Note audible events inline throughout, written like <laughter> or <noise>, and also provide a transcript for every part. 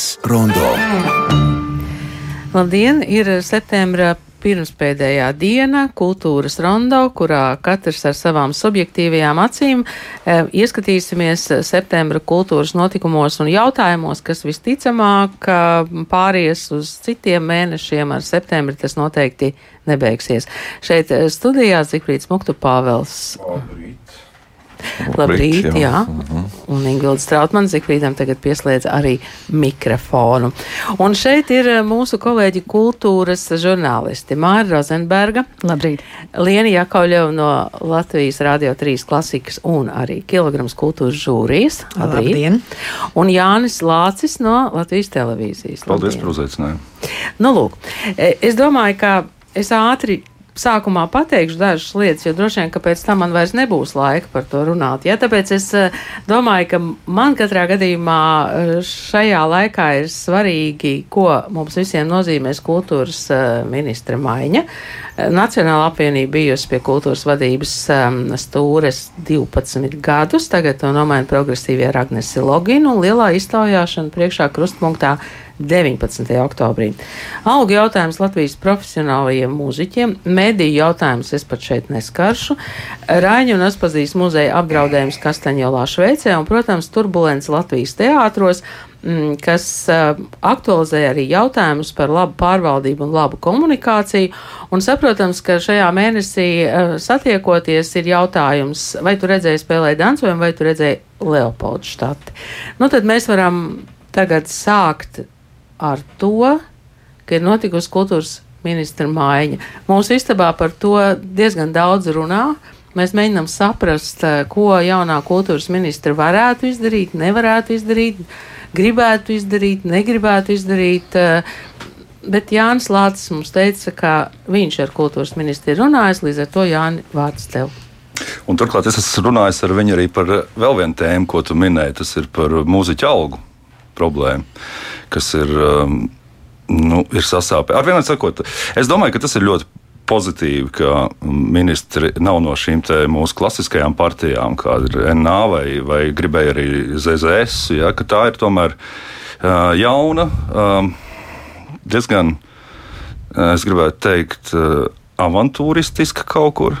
Kultūras rondo. Labdien! Ir septembra pirmspēdējā diena kultūras rondo, kurā katrs ar savām subjektīvajām acīm e, ieskatīsimies septembra kultūras notikumos un jautājumos, kas visticamāk pāries uz citiem mēnešiem. Ar septembri tas noteikti nebeigsies. Šeit studijā Zikfrīds Muktu Pāvels. Labrīt. Labrīt, jā. jā. Uh -huh. Un Ingvilda Strautmana Zikvīdam tagad pieslēdz arī mikrofonu. Un šeit ir eh, mūsu kolēģi kultūras žurnālisti Māra Rozenberga. Labrīt. Liena Jakauļeva no Latvijas Radio 3 klasikas un arī kilograms kultūras žūrijas. Labrīt. Labdien. Un Jānis Lācis no Latvijas televīzijas. Paldies par uzaicinājumu. Nu, lūk, e, es domāju, ka es ātri sākumā pateikšu dažas lietas, jo droši vien, ka pēc tam man vairs nebūs laika par to runāt. Ja? Tāpēc es eh, domāju, ka man katrā gadījumā eh, šajā laikā ir svarīgi, ko mums visiem nozīmēs kultūras eh, ministra maiņa. Nacionāla apvienība bijusi pie kultūras vadības stūres 12 gadus, tagad to nomaina progresīvie Ragnesi Loginu un lielā iztaujāšana priekšā krustpunktā 19. oktobrī. Algu jautājums Latvijas profesionālajiem mūziķiem, mediju jautājums es pat šeit neskaršu, Raiņu un Aspazīs muzeja apdraudējums Kastaņolā Šveicē un, protams, turbulence Latvijas teātros, mm, kas aktualizē arī jautājumus par labu pārvaldību un labu komunikāciju. Un saprotams, ka šajā mēnesī satiekoties ir jautājums, vai tu redzēji spēlēt dancojumu, vai tu redzēji Leopoldu štati. Nu, tad mēs varam tagad sākt ar to, ka ir notikusi kultūras ministra maiņa. Mūsu istabā par to diezgan daudz runā. Mēs mēģinām saprast, eh, ko jaunā kultūras ministra varētu izdarīt, nevarētu izdarīt, gribētu izdarīt, negribētu izdarīt. Eh, bet Jānis Lācis mums teica, ka viņš ar kultūras ministru ir runājis, līdz ar to Jāni vārds tev. Un turklāt es esmu runājis ar viņu arī par vēl vienu tēmu, ko tu minēji. Tas ir par mūziķu algu problēmu kas ir, um, nu, ir sasāpē. Ar vienu sakot, es domāju, ka tas ir ļoti pozitīvi, ka ministri nav no šīm mūsu klasiskajām partijām, kāda ir NA vai, vai gribēja arī ZZS. Ja, tā ir tomēr uh, jauna, um, diezgan, uh, es gribētu teikt, uh, avantūristiska kaut kur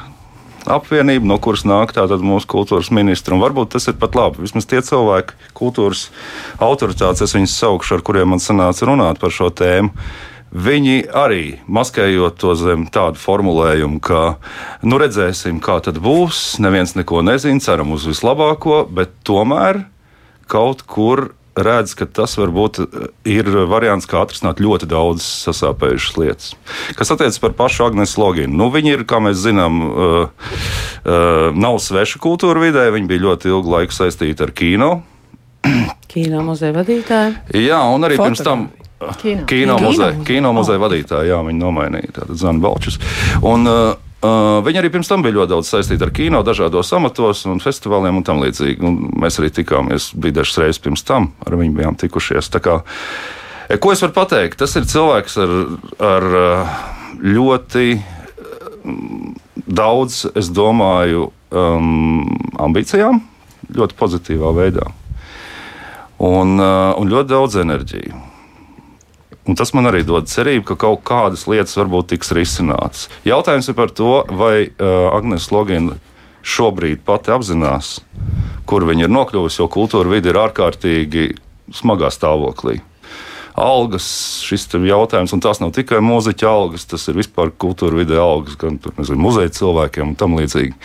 apvienība, no kuras nāk tātad mūsu kultūras ministra. Un varbūt tas ir pat labi. Vismaz tie cilvēki, kultūras autoritātes, es viņus saukšu, ar kuriem man sanāca runāt par šo tēmu. Viņi arī maskējot to zem tādu formulējumu, ka nu redzēsim, kā tad būs. Neviens neko nezina, ceram uz vislabāko, bet tomēr kaut kur redz, ka tas varbūt eh, ir variants, kā atrisināt ļoti daudz sasāpējušas lietas. Kas attiecas par pašu Agnēsu Loginu, nu, viņi ir, kā mēs zinām, uh, uh, nav sveša kultūra vidē, viņi bija ļoti ilgu laiku saistīti ar kino. Kino muzeja vadītāja. Jā, un arī Fotografi. pirms tam Kino, kino muzeja vadītāja, jā, viņi nomainīja tādu Zanu Balčus. Un, uh, Uh, viņi arī pirms tam bija ļoti daudz saistīti ar kino, dažādos amatos un festivāliem un tam līdzīgi. Un mēs arī tikāmies, bija dažas reizes pirms tam, ar viņu bijām tikušies. Kā, e, ko es varu pateikt? Tas ir cilvēks ar, ar uh, ļoti um, daudz, es domāju, um, ambīcijām, ļoti pozitīvā veidā. Un, uh, un ļoti daudz enerģijas. Un tas man arī dod cerību, ka kaut kādas lietas varbūt tiks risinātas. Jautājums ir par to, vai uh, Agnēs Logina šobrīd pati apzinās, kur viņa ir nokļuvusi, jo kultūra vide ir ārkārtīgi smagā stāvoklī. Algas, šis jautājums, un tās nav tikai mūziķa algas, tas ir vispār kultūra vidē algas, gan nezinu, muzeja cilvēkiem un tam līdzīgi.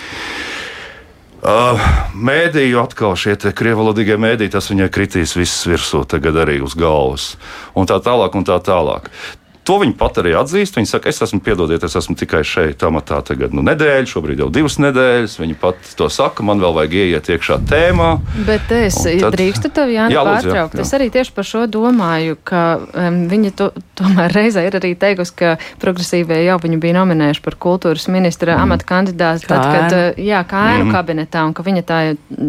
Uh, mēdīju atkal šie krievalodīgie mēdīji, tas viņai kritīs viss virsū, tagad arī uz galvas. Un tā tālāk, un tā tālāk. To viņi pat arī atzīst. Viņi saka, es esmu, piedodiet, es esmu tikai šeit, amatā tagad nu, nedēļu, šobrīd jau divas nedēļas. Viņi pat to saka, man vēl vajag ieiet iekšā tēmā. Bet es tad... drīkstu tevi, Jānis, pārtraukt. Jā, jā. Es arī tieši par šo domāju, ka um, viņa to, tomēr reizē ir arī teikusi, ka progresīvie jau viņu bija nominējuši par kultūras ministra mm. amata kandidātu, tad, kad, uh, jā, kānu mm. kabinetā, un ka viņa tā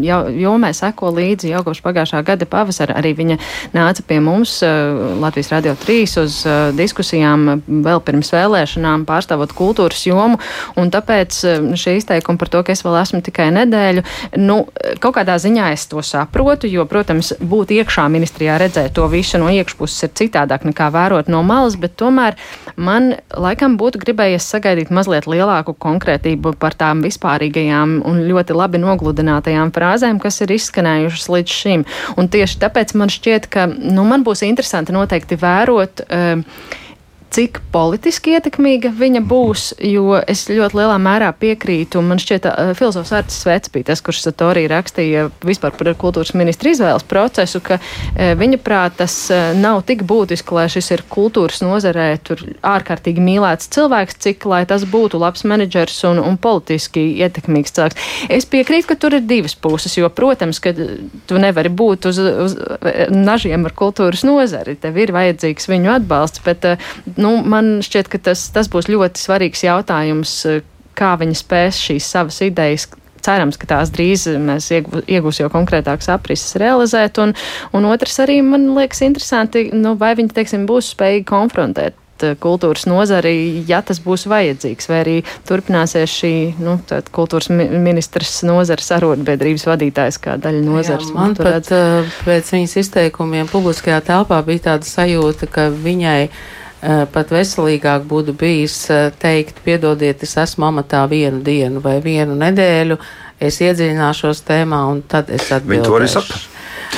jau, jomē seko līdzi jau kopš pagājušā gada pavasara. Arī viņa nāca pie mums uh, Latvijas Radio 3 uz uh, diskusiju diskusijām vēl pirms vēlēšanām, pārstāvot kultūras jomu, tāpēc šie izteikumi par to, ka es vēl esmu tikai nedēļu, nu, kaut kādā ziņā es to saprotu, jo, protams, būt iekšā ministrijā redzēt to visu no iekšpuses ir citādāk nekā vērot no malas, bet tomēr man laikam būtu gribējies sagaidīt mazliet lielāku konkrētību par tām vispārīgajām un ļoti labi nogludinātajām frāzēm, kas ir izskanējušas līdz šim. Un tieši tāpēc man šķiet, ka nu, man būs interesanti noteikti vērot. Uh, cik politiski ietekmīga viņa būs, jo es ļoti lielā mērā piekrītu. Man šķiet, uh, filozofs Artis Svets bija tas, kurš Satorī rakstīja vispār par kultūras ministra izvēles procesu, ka uh, viņa prāt tas uh, nav tik būtiski, lai šis ir kultūras nozarē tur ārkārtīgi mīlēts cilvēks, cik lai tas būtu labs menedžers un, un politiski ietekmīgs cilvēks. Es piekrītu, ka tur ir divas puses, jo, protams, ka tu nevari būt uz, uz nažiem ar kultūras nozari. Tev ir vajadzīgs viņu atbalsts, bet nu, man šķiet, ka tas, tas būs ļoti svarīgs jautājums, kā viņi spēs šīs savas idejas cerams, ka tās drīz mēs iegūs jau konkrētākas aprises realizēt. Un, un otrs arī man liekas interesanti, nu, vai viņi, teiksim, būs spējīgi konfrontēt kultūras nozari, ja tas būs vajadzīgs, vai arī turpināsies šī nu, kultūras ministrs nozares arotbiedrības vadītājs kā daļa nozares. Jā, man pat redz... pēc viņas izteikumiem publiskajā telpā bija tāda sajūta, ka viņai Eh, pat veselīgāk būtu bijis eh, teikt, piedodiet, es esmu amatā vienu dienu vai vienu nedēļu, es iedziļināšos tēmā un tad es atbildēšu. Viņi to arī saka.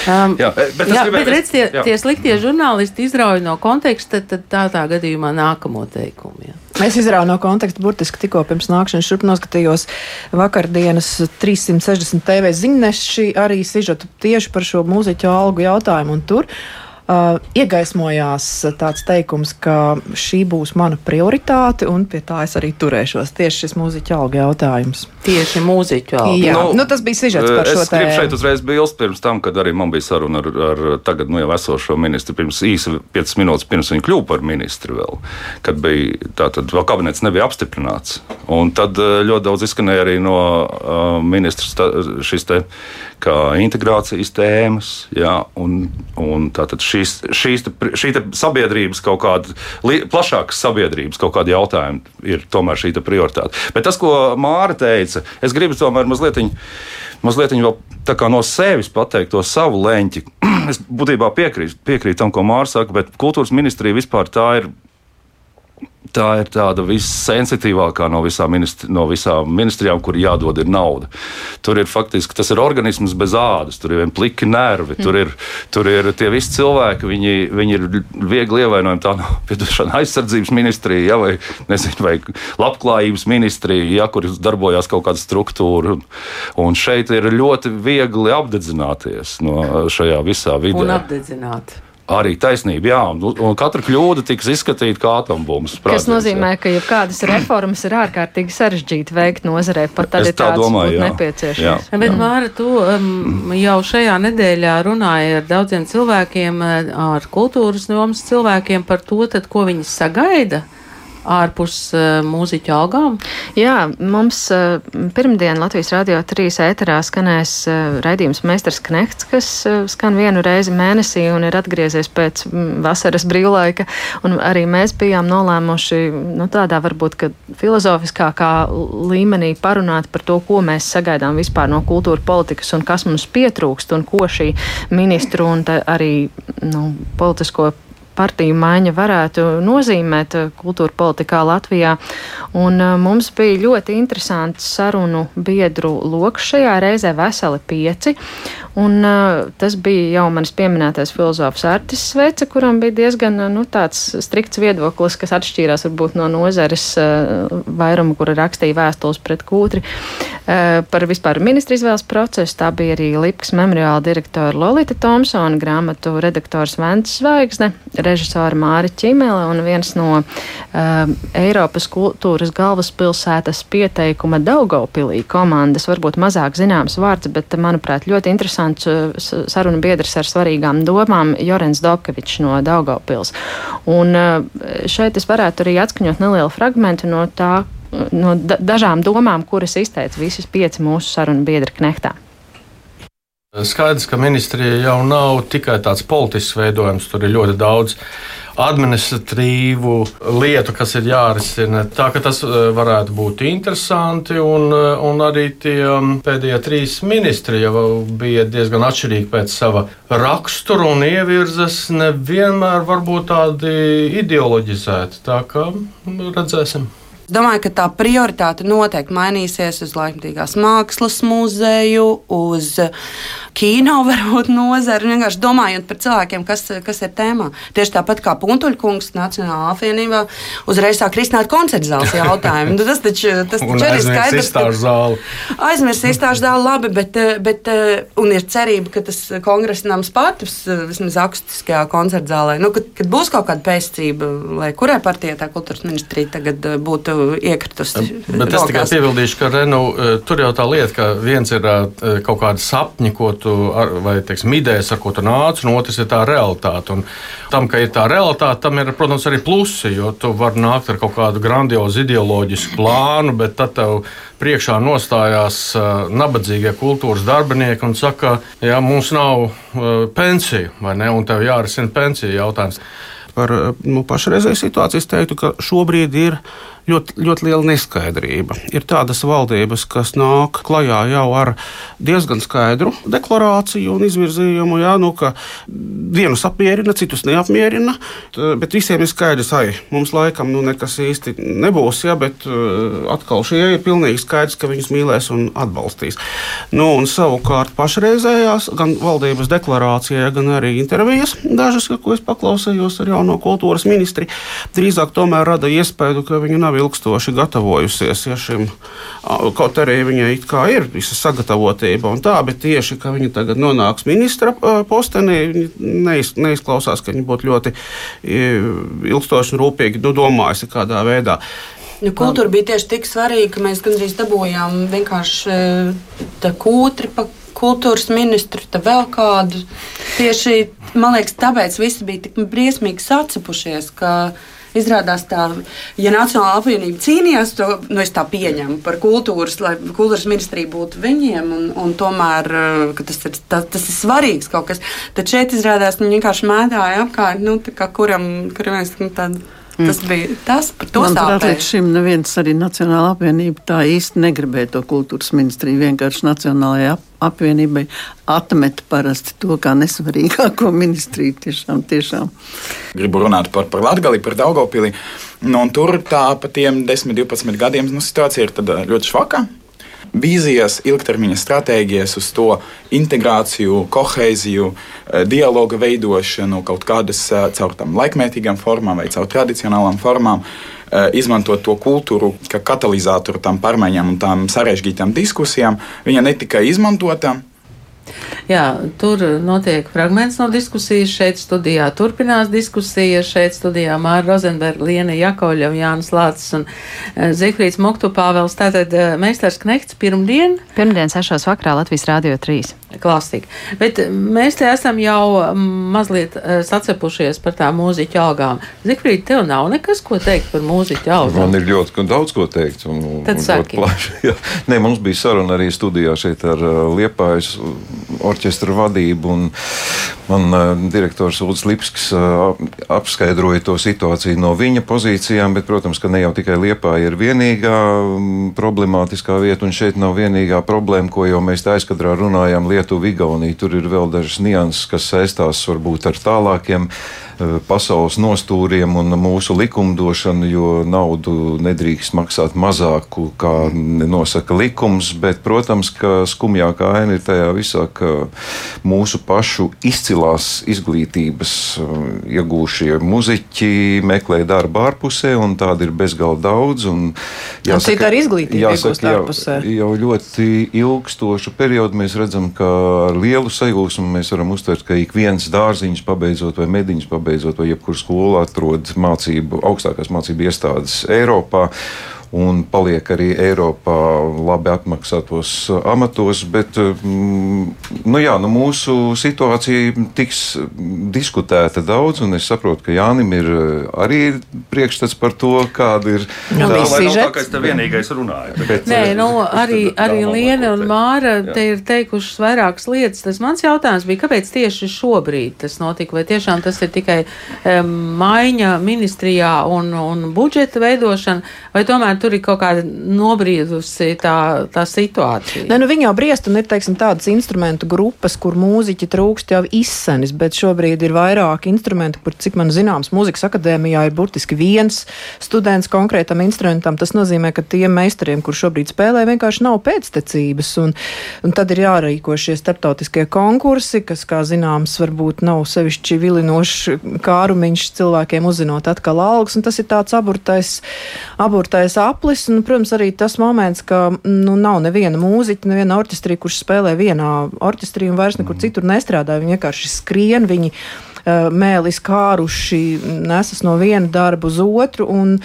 Um, jā, eh, bet, jā, bet redz, tie, jā. tie sliktie žurnālisti izrauj no konteksta, tad tā tā gadījumā nākamo teikumu. Jā. Es izrauju no konteksta burtiski tikko pirms nākšanas šurp noskatījos vakardienas 360 TV ziņneši arī sižotu tieši par šo mūziķu algu jautājumu un tur. Uh, iegaismojās tāds teikums, ka šī būs mana prioritāte, un pie tā es arī turēšos. Tieši šis mūziķa alga jautājums. Tieši mūziķa alga. Jā, nu, nu, tas bija sižets par šo tēmu. Es gribu šeit uzreiz bilst pirms tam, kad arī man bija saruna ar, ar tagad nu, jau esošo ministru, pirms īsi 5 minūtes pirms viņa kļuva par ministru vēl, kad bija tātad vēl kabinets nebija apstiprināts. Un tad uh, ļoti daudz izskanēja arī no uh, ministra šis te kā integrācijas tēmas, jā, un, un tātad šīs, šīs te, šī te sabiedrības kaut kāda plašākas sabiedrības kaut kāda jautājuma ir tomēr šī prioritāte. Bet tas, ko Māra teica, es gribu tomēr mazliet. Mazliet vēl no sevis pateikt to savu leņķi. <clears throat> es būtībā piekrītu piekrīt tam, ko Mārcis saka, bet kultūras ministrija vispār tā ir tā ir tāda vissensitīvākā no visām, ministri, no visām ministrijām, kur jādod ir nauda. Tur ir faktiski tas ir organisms bez ādas, tur ir vien pliki nervi, mm. tur, ir, tur ir tie visi cilvēki, viņi, viņi ir viegli ievainojami. Tā nav piedošana aizsardzības ministrija, ja, vai, nezinu, vai labklājības ministrija, ja, kur darbojās kaut kāda struktūra. Un, un šeit ir ļoti viegli apdedzināties no šajā visā vidē. Un apdedzināt. Arī taisnība, jā, un, un katra kļūda tiks izskatīta kā atombumbas. Tas nozīmē, jā. ka jebkādas reformas ir ārkārtīgi sarežģīti veikt nozarē, pat tad, ja tā domāju, nepieciešams. Bet, Māra, tu um, jau šajā nedēļā runāji ar daudziem cilvēkiem, ar kultūras jomas cilvēkiem par to, tad, ko viņi sagaida ārpus uh, mūziķu algām? Jā, mums uh, pirmdien Latvijas Rādio 3 ēterā skanēs uh, raidījums Meistars Knekts, kas skan vienu reizi mēnesī un ir atgriezies pēc mm, vasaras brīvlaika. Un arī mēs bijām nolēmuši nu, tādā varbūt filozofiskākā līmenī parunāt par to, ko mēs sagaidām vispār no kultūra politikas un kas mums pietrūkst un ko šī ministru un arī nu, politisko partiju maiņa varētu nozīmēt eh, kultūra politikā Latvijā. Un eh, mums bija ļoti interesants sarunu biedru lokus šajā reizē, veseli pieci. Un, uh, tas bija jau manis pieminētais filozofs Artis Svece, kuram bija diezgan nu, strikts viedoklis, kas atšķīrās varbūt no nozares uh, vairuma, kura rakstīja vēstules pret kūtri uh, par vispār ministra izvēles procesu. Tā bija arī Lipkas memoriāla direktora Lolita Thompsona, grāmatu redaktors Vents Zvaigzne, režisora Māri Čimele un viens no Eiropas kultūras galvaspilsētas pieteikuma Daugaupilī komandas, varbūt mazāk zināms vārds, bet, manuprāt, ļoti interesants interesants uh, sarunu biedrs ar svarīgām domām Jorens Dobkevičs no Daugavpils. Un uh, šeit es varētu arī atskaņot nelielu fragmentu no tā, no dažām domām, kuras izteica visas pieci mūsu sarunu biedri Knehtā. Skaidrs, ka ministrija jau nav tikai tāds politisks veidojums, tur ir ļoti daudz administratīvu lietu, kas ir jārisina. Tā ka tas varētu būt interesanti, un, un arī tie pēdējie trīs ministri jau bija diezgan atšķirīgi pēc sava rakstura un ievirzes, nevienmēr varbūt tādi ideoloģizēti. Tā kā redzēsim. Domāju, ka tā prioritāte noteikti mainīsies uz laikmatīgās mākslas muzeju, uz kino <laughs> varbūt nozari. Vienkārši domājot par cilvēkiem, kas, kas ir tēmā. Tieši tāpat kā Puntuļkungs Nacionālā apvienībā uzreiz sāk risināt koncertu zāles jautājumu. Nu, tas taču, tas taču arī skaidrs. Aizmirst izstāžu zāli labi, bet, bet un ir cerība, ka tas kongresa nams paturs vismaz akustiskajā koncertu zālē. Nu, kad, kad būs kaut kāda pēcība, lai kurai partijai tā kultūras ministrija tagad būtu iekritusi. Bet es tikai piebildīšu, ka Renu, tur jau tā lieta, ka viens ir kaut kādi sapņi, ko tu ar, vai teiksim, idejas, ar ko tu nāc, un otrs ir tā realitāte. Un tam, ka ir tā realitāte, tam ir, protams, arī plusi, jo tu vari nākt ar kaut kādu grandiozu ideoloģisku plānu, bet tad tev priekšā nostājās uh, nabadzīgie kultūras darbinieki un saka, ja mums nav pensiju, vai ne, un tev jārisina pensiju jautājums. Par nu, pašreizēju situāciju es teiktu, ka šobrīd ir ļoti, ļoti liela neskaidrība. Ir tādas valdības, kas nāk klajā jau ar diezgan skaidru deklarāciju un izvirzījumu, jā, nu, ka vienus apmierina, citus neapmierina, bet visiem ir skaidrs, ka mums laikam nu, nekas īsti nebūs, jā, bet uh, atkal šie ir pilnīgi skaidrs, ka viņus mīlēs un atbalstīs. Nu, un savukārt pašreizējās gan valdības deklarācijā, gan arī intervijas dažas, ko es paklausījos ar jauno kultūras ministri, drīzāk tomēr rada iespēju, ka viņi nav ilgstoši gatavojusies ja, šim, kaut arī viņai ir visa sagatavotība un tā, bet tieši, ka viņa tagad nonāks ministra postenī, neiz, neizklausās, ka viņa būtu ļoti ilgstoši un rūpīgi nu, domājusi kādā veidā. Nu, kultūra bija tieši tik svarīga, ka mēs gandrīz dabūjām vienkārši tā kūtri pa kultūras ministru, tad vēl kādu. Tieši, man liekas, tāpēc visi bija tik briesmīgi sacepušies, ka Izrādās, tā, ja Nacionāla apvienība cīnījās, to nu, es tā pieņemu par kultūras, lai kultūras ministrija būtu viņiem, un, un tomēr tas ir, tā, tas ir svarīgs kaut kas. Tad šeit izrādās, viņi vienkārši mētāja apkārt, nu, kuram, kuram mēs nu, tādu. Tas bija tas, par to Manuprāt, līdz šim neviens arī Nacionāla apvienība tā īsti negribēja to kultūras ministriju. Vienkārši Nacionālajai ap apvienībai atmet parasti to kā nesvarīgāko <laughs> ministriju. Tiešām, tiešām. Gribu runāt par, par Latgali, par Daugopili. Nu, tur tā pa tiem 10, 12 gadiem nu, situācija ir ļoti švaka vīzijas, ilgtermiņa stratēģijas uz to integrāciju, koheiziju, eh, dialoga veidošanu, kaut kādas eh, caur tam laikmetīgām formām vai caur tradicionālām formām. Eh, izmantot to kultūru kā katalizatoru tam pārmaiņām un tām sarežģītām diskusijām. Viņa netika izmantota, Jā, tur notiek fragments no diskusijas. Šeit studijā turpinās diskusija. Šeit studijā Māra Rozenberga, Liena Jakoļa, Jānis Lācis un uh, Zifrīds Moktu Pāvels. Tātad uh, meistars Knehts pirmdien. Pirmdien sešos vakarā Latvijas Rādio 3. Klasika. Bet mēs te esam jau mazliet uh, sacepušies par tām mūziķu algām. Zifrīd, tev nav nekas, ko teikt par mūziķu algām? Man ir ļoti daudz ko teikt. Un, Tad un saki. <laughs> Nē, mums bija saruna arī studijā šeit ar Liepājas orķestra vadību. Man uh, direktors Ulris Lipskis uh, apskaidroja to situāciju no viņa pozīcijām, bet, protams, ka ne jau tikai Liepā ir vienīgā um, problemātiskā vieta, un šeit nav vienīgā problēma, ko jau mēs aizkadrā runājām Lietuva, Igaunija. Tur ir vēl dažas nianses, kas saistās varbūt ar tālākiem pasaules nostūriem un mūsu likumdošanu, jo naudu nedrīkst maksāt mazāku, kā nosaka likums. Bet, protams, ka skumjākā aina ir tajā visā, ka mūsu pašu izcilās izglītības eh, iegūšie muzeķi meklē darbu ārpusē, un tādi ir bezgalīgi daudz. Jāsaka, Cita arī izglītība jāsaka, jau, jau ļoti ilgstošu periodu mēs redzam, ka ar lielu sajūsmu mēs varam uztvert, ka ik viens dārziņš pabeidzot vai mediņš pabeidzot, vai jebkuru skolu atrod mācību, augstākās mācību iestādes Eiropā. Un paliek arī Eiropā labi apmaksātos amatos. Bet mm, nu jā, nu mūsu situācija tiks diskutēta daudz, un es saprotu, ka Jānim ir arī priekšstats par to, kāda ir. Nu, tā ir tā, ka es te vienīgais runāju. Bet, Nē, nu, arī, arī Liena un Māra te ir teikušas vairākas lietas. Tas mans jautājums bija, kāpēc tieši šobrīd tas notika? Vai tiešām tas ir tikai um, maiņa ministrijā un, un budžeta veidošana, vai tomēr tur ir kaut kāda nobriedusi tā, tā situācija. Ne, nu, viņi jau briest un ir teiksim, tādas instrumentu grupas, kur mūziķi trūkst jau izsenis, bet šobrīd ir vairāk instrumentu, kur, cik man zināms, mūzikas akadēmijā ir burtiski viens students konkrētam instrumentam. Tas nozīmē, ka tiem meistariem, kur šobrīd spēlē, vienkārši nav pēctecības. Un, un tad ir jārīko šie starptautiskie konkursi, kas, kā zināms, varbūt nav sevišķi vilinošs kārumiņš cilvēkiem uzzinot atkal algas, un tas ir tāds aburtais, aburtais aplis, un, protams, arī tas moments, ka nu, nav neviena mūziķa, neviena orķestrī, kurš spēlē vienā orķestrī un vairs nekur mm. citur nestrādā. Viņi vienkārši skrien, viņi mēlis kāruši nesas no viena darba uz otru, un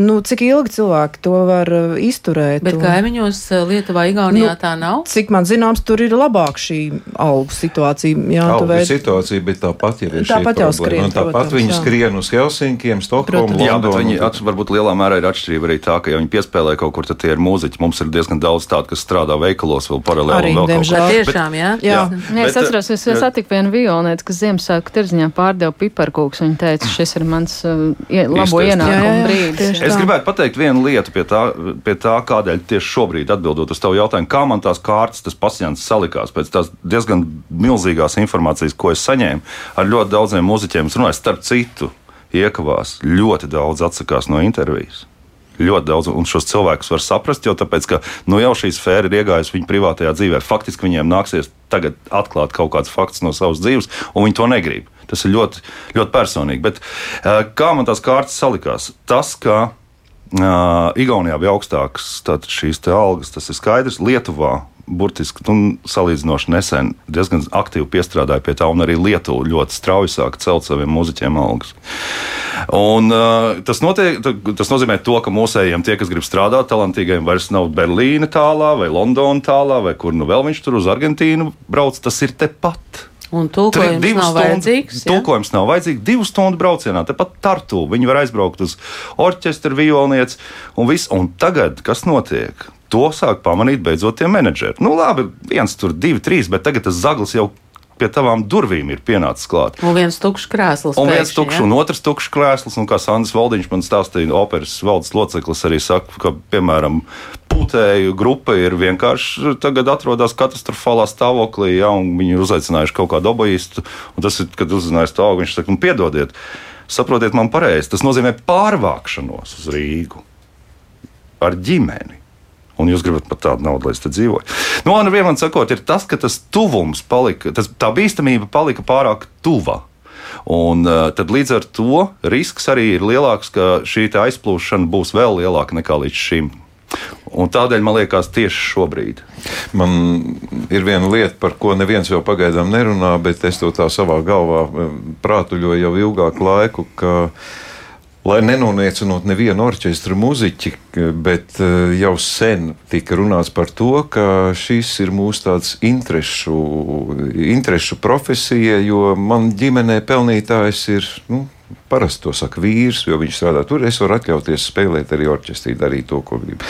nu, cik ilgi cilvēki to var eh, izturēt. Bet un, kaimiņos eh, Lietuvā, Igaunijā nu, tā nav? Cik man zināms, tur ir labāk šī algu situācija. Jā, algu veid... situācija, bet tāpat jau ir tāpat jau skrien. Un tāpat protams, viņi jā. skrien uz Helsinkiem, Stokholmu, Londonu. Jā, bet viņi at, varbūt lielā mērā ir atšķirība arī tā, ka ja viņi piespēlē kaut kur, tad tie ir mūziķi. Mums ir diezgan daudz tādu, kas strādā veikalos vēl paralēli. Arī, diemžēl. Tiešām, jā. jā. jā. jā es atceros, es satiku vienu violnieku, kas Ziemassvētku tirziņā pārdeva piparkūks. Viņa teica, šis ir mans uh, labo ienākumu brīdis. Es gribētu pateikt vienu lietu pie tā, pie tā, kādēļ tieši šobrīd atbildot uz tavu jautājumu, kā man tās kārtas, tas pacients salikās pēc tās diezgan milzīgās informācijas, ko es saņēmu ar ļoti daudziem muzeķiem. Es runāju, starp citu, iekavās ļoti daudz atsakās no intervijas ļoti daudz, un šos cilvēkus var saprast, jo tāpēc, ka, nu, jau šī sfēra ir iegājusi viņu privātajā dzīvē. Faktiski viņiem nāksies tagad atklāt kaut kāds fakts no savas dzīves, un viņi to negrib. Tas ir ļoti, ļoti personīgi. Bet kā man tās kārtas salikās? Tas, ka uh, Igaunijā bija augstākas šīs algas, tas ir skaidrs. Lietuvā burtiski nu, salīdzinoši nesen diezgan aktīvi piestrādāja pie tā, un arī Lietuva ļoti strauji sāka celt saviem muzeķiem algas. Un, uh, tas, notiek, tas nozīmē, to, ka mūsējiem, tie, kas grib strādāt, talantīgiem, vairs nav Berlīna tālā vai Londona tālā, vai kur nu vēl viņš tur uz Argentīnu brauc, tas ir tepat. Un tulkojums Tri, nav stundu, vajadzīgs. Ja? Tulkojums nav vajadzīgs. Divu stundu braucienā, tepat Tartu. Viņi var aizbraukt uz orķestra, violnieci un viss. Un tagad, kas notiek? To sāk pamanīt beidzot tie menedžeri. Nu, labi, viens tur, divi, trīs, bet tagad tas zaglis jau pie tavām durvīm ir pienācis klāt. Un viens tukšs krēsls. Un viens tukšs, ja? un otrs tukšs krēsls. Un kā Sandrs Valdiņš man stāstīja, operas valdes loceklis arī saka, ka, piemēram, putēju grupa ir vienkārši tagad atrodas katastrofālā stāvoklī, ja, un viņi ir uzaicinājuši kaut kādu obojistu. Un tas ir, kad uzzinājis to, viņš saka, nu, piedodiet, saprotiet man pareizi, tas nozīmē pārvākšanos uz Rīgu ar ģimeni un jūs gribat pat tādu naudu, lai es te dzīvoju. Nu, un vienam sakot, ir tas, ka tas tuvums palika, tas, tā bīstamība palika pārāk tuva. Un, uh, tad līdz ar to risks arī ir lielāks, ka šī aizplūšana būs vēl lielāka nekā līdz šim. Un tādēļ man liekas, tieši šobrīd. Man ir viena lieta, par ko neviens jau pagaidām nerunā, bet es to tā savā galvā eh, prātuļoju jau ilgāku laiku. Lai nenoliecinot nevienu orķestra muziķi, bet eh, jau sen tika runāts par to, ka šis ir mūsu tāds interešu, interešu profesija, jo man ģimenē pelnītājs ir. Nu, Parasti to saka vīrs, jo viņš strādā tur. Es varu atļauties spēlēt arī orķestrī, darīt to, ko gribu.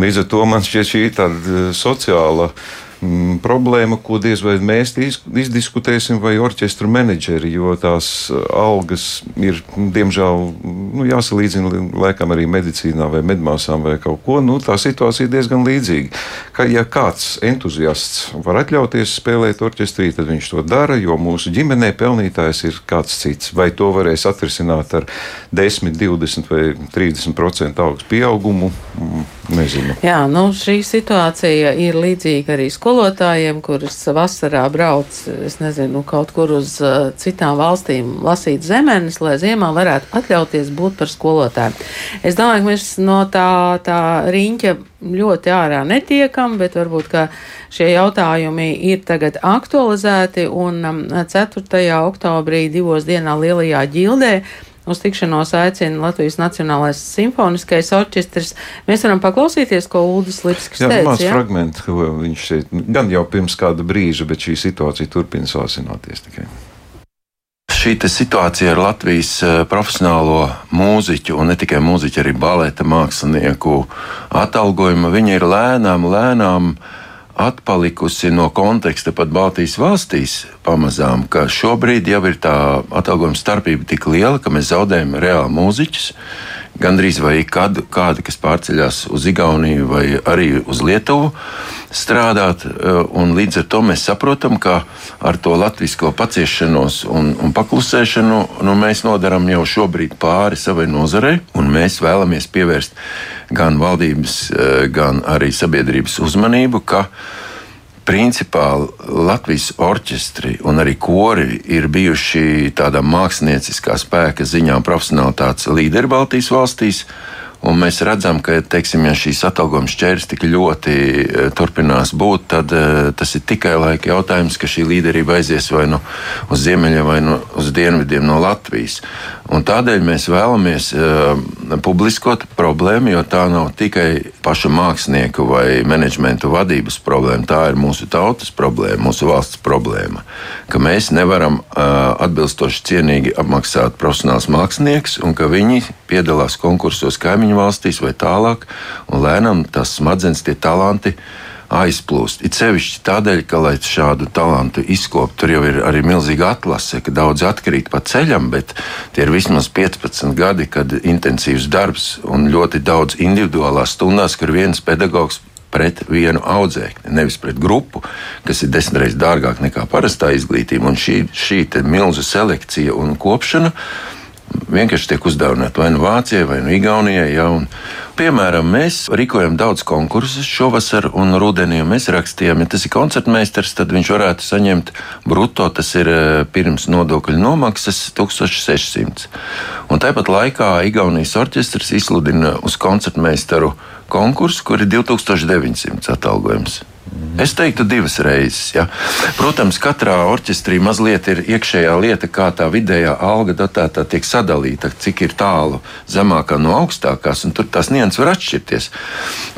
Līdz ar to man šķiet šī ir tāda eh, sociāla uh, mm, problēma, ko diez vai mēs izdiskutēsim, vai orķestra menedžeri, jo tās uh, algas ir, diemžēl, nu, jāsalīdzina laikam arī medicīnā vai medmāsām vai kaut ko. Nu, tā situācija ir diezgan līdzīga. Ka, ja kāds entuziasts var atļauties spēlēt orķestrī, tad viņš to dara, jo mūsu ģimenē pelnītājs ir kāds cits. Vai to varēs atrisināt ar 10, 20 vai 30% algas pieaugumu? Mm, nezinu. Jā, nu, šī situācija ir līdzīga arī skolā skolotājiem, kurus vasarā brauc, nezinu, kaut kur uz uh, citām valstīm lasīt zemenes, lai ziemā varētu atļauties būt par skolotāju. Es domāju, ka mēs no tā, tā riņķa ļoti ārā netiekam, bet varbūt, šie jautājumi ir tagad aktualizēti un um, 4. oktobrī divos dienā lielajā ģildē uz tikšanos aicina Latvijas Nacionālais simfoniskais orķestris. Mēs varam paklausīties, ko Uldis Lipskis jā, teica. Jā, fragmenti, ko viņš šeit, gan jau pirms kāda brīža, bet šī situācija turpina sāsināties tikai šī situācija ar Latvijas eh, profesionālo mūziķu, un ne tikai mūziķu, arī baleta mākslinieku atalgojumu, viņa ir lēnām, lēnām atpalikusi no konteksta pat Baltijas valstīs pamazām, ka šobrīd jau ir tā atalgojuma starpība tik liela, ka mēs zaudējam reāli mūziķus gandrīz vai kādu, kādu, kas pārceļās uz Igauniju vai arī uz Lietuvu strādāt. Eh, līdz ar to mēs saprotam, ka ar to latviešu paciešanos un, un paklusēšanu nu, mēs nodaram jau šobrīd pāri savai nozarei, un mēs vēlamies pievērst gan valdības, eh, gan arī sabiedrības uzmanību, principā Latvijas orķestri un arī kori ir bijuši tādā mākslinieckā spēka ziņā profesionālitātes līderi Baltijas valstīs. Un mēs redzam, ka, teiksim, ja šīs atalgojuma šķērs tik ļoti e, turpinās būt, tad uh, tas ir tikai laika jautājums, ka šī līderība aizies vai nu uz ziemeļiem, vai nu uz dienvidiem no Latvijas. Un tādēļ mēs vēlamies uh, publiskot problēmu, jo tā nav tikai paša mākslinieku vai menedžmentu vadības problēma, tā ir mūsu tautas problēma, mūsu valsts problēma. Ka mēs nevaram uh, atbilstoši cienīgi apmaksāt profesionāls mākslinieks un ka viņi piedalās konkursos kaimiņu valstīs vai tālāk, un lēnām tas smadzenes, tie talanti aizplūst. It sevišķi tādēļ, ka, lai šādu talantu izkoptu, tur jau ir arī milzīga atlase, ka daudz atkrīt pa ceļam, bet tie ir vismaz 15 gadi, kad intensīvs darbs un ļoti daudz individuālās stundās, kur viens pedagogs pret vienu audzēkni, nevis pret grupu, kas ir desmit reizes dārgāk nekā parastā izglītība. Un šī, šī milzu selekcija un kopšana vienkārši tiek uzdāvināti vai nu Vācijai, vai nu Igaunijai. Ja, un, piemēram, mēs rīkojam daudz konkursus šovasar un rudenī. Mēs rakstījām, ja tas ir koncertmeistars, tad viņš varētu saņemt brutto, tas ir eh, pirms nodokļu nomaksas 1600. Un tāpat laikā Igaunijas orķestris izsludina uz koncertmeistaru konkursu, kur ir 2900 atalgojums. Es teiktu, divas reizes. Ja. Protams, katrā orķestrī mazliet ir iekšējā lieta, kā tā vidējā alga datētā tiek sadalīta, cik ir tālu zemākā no augstākās, un tur tās nianses var atšķirties.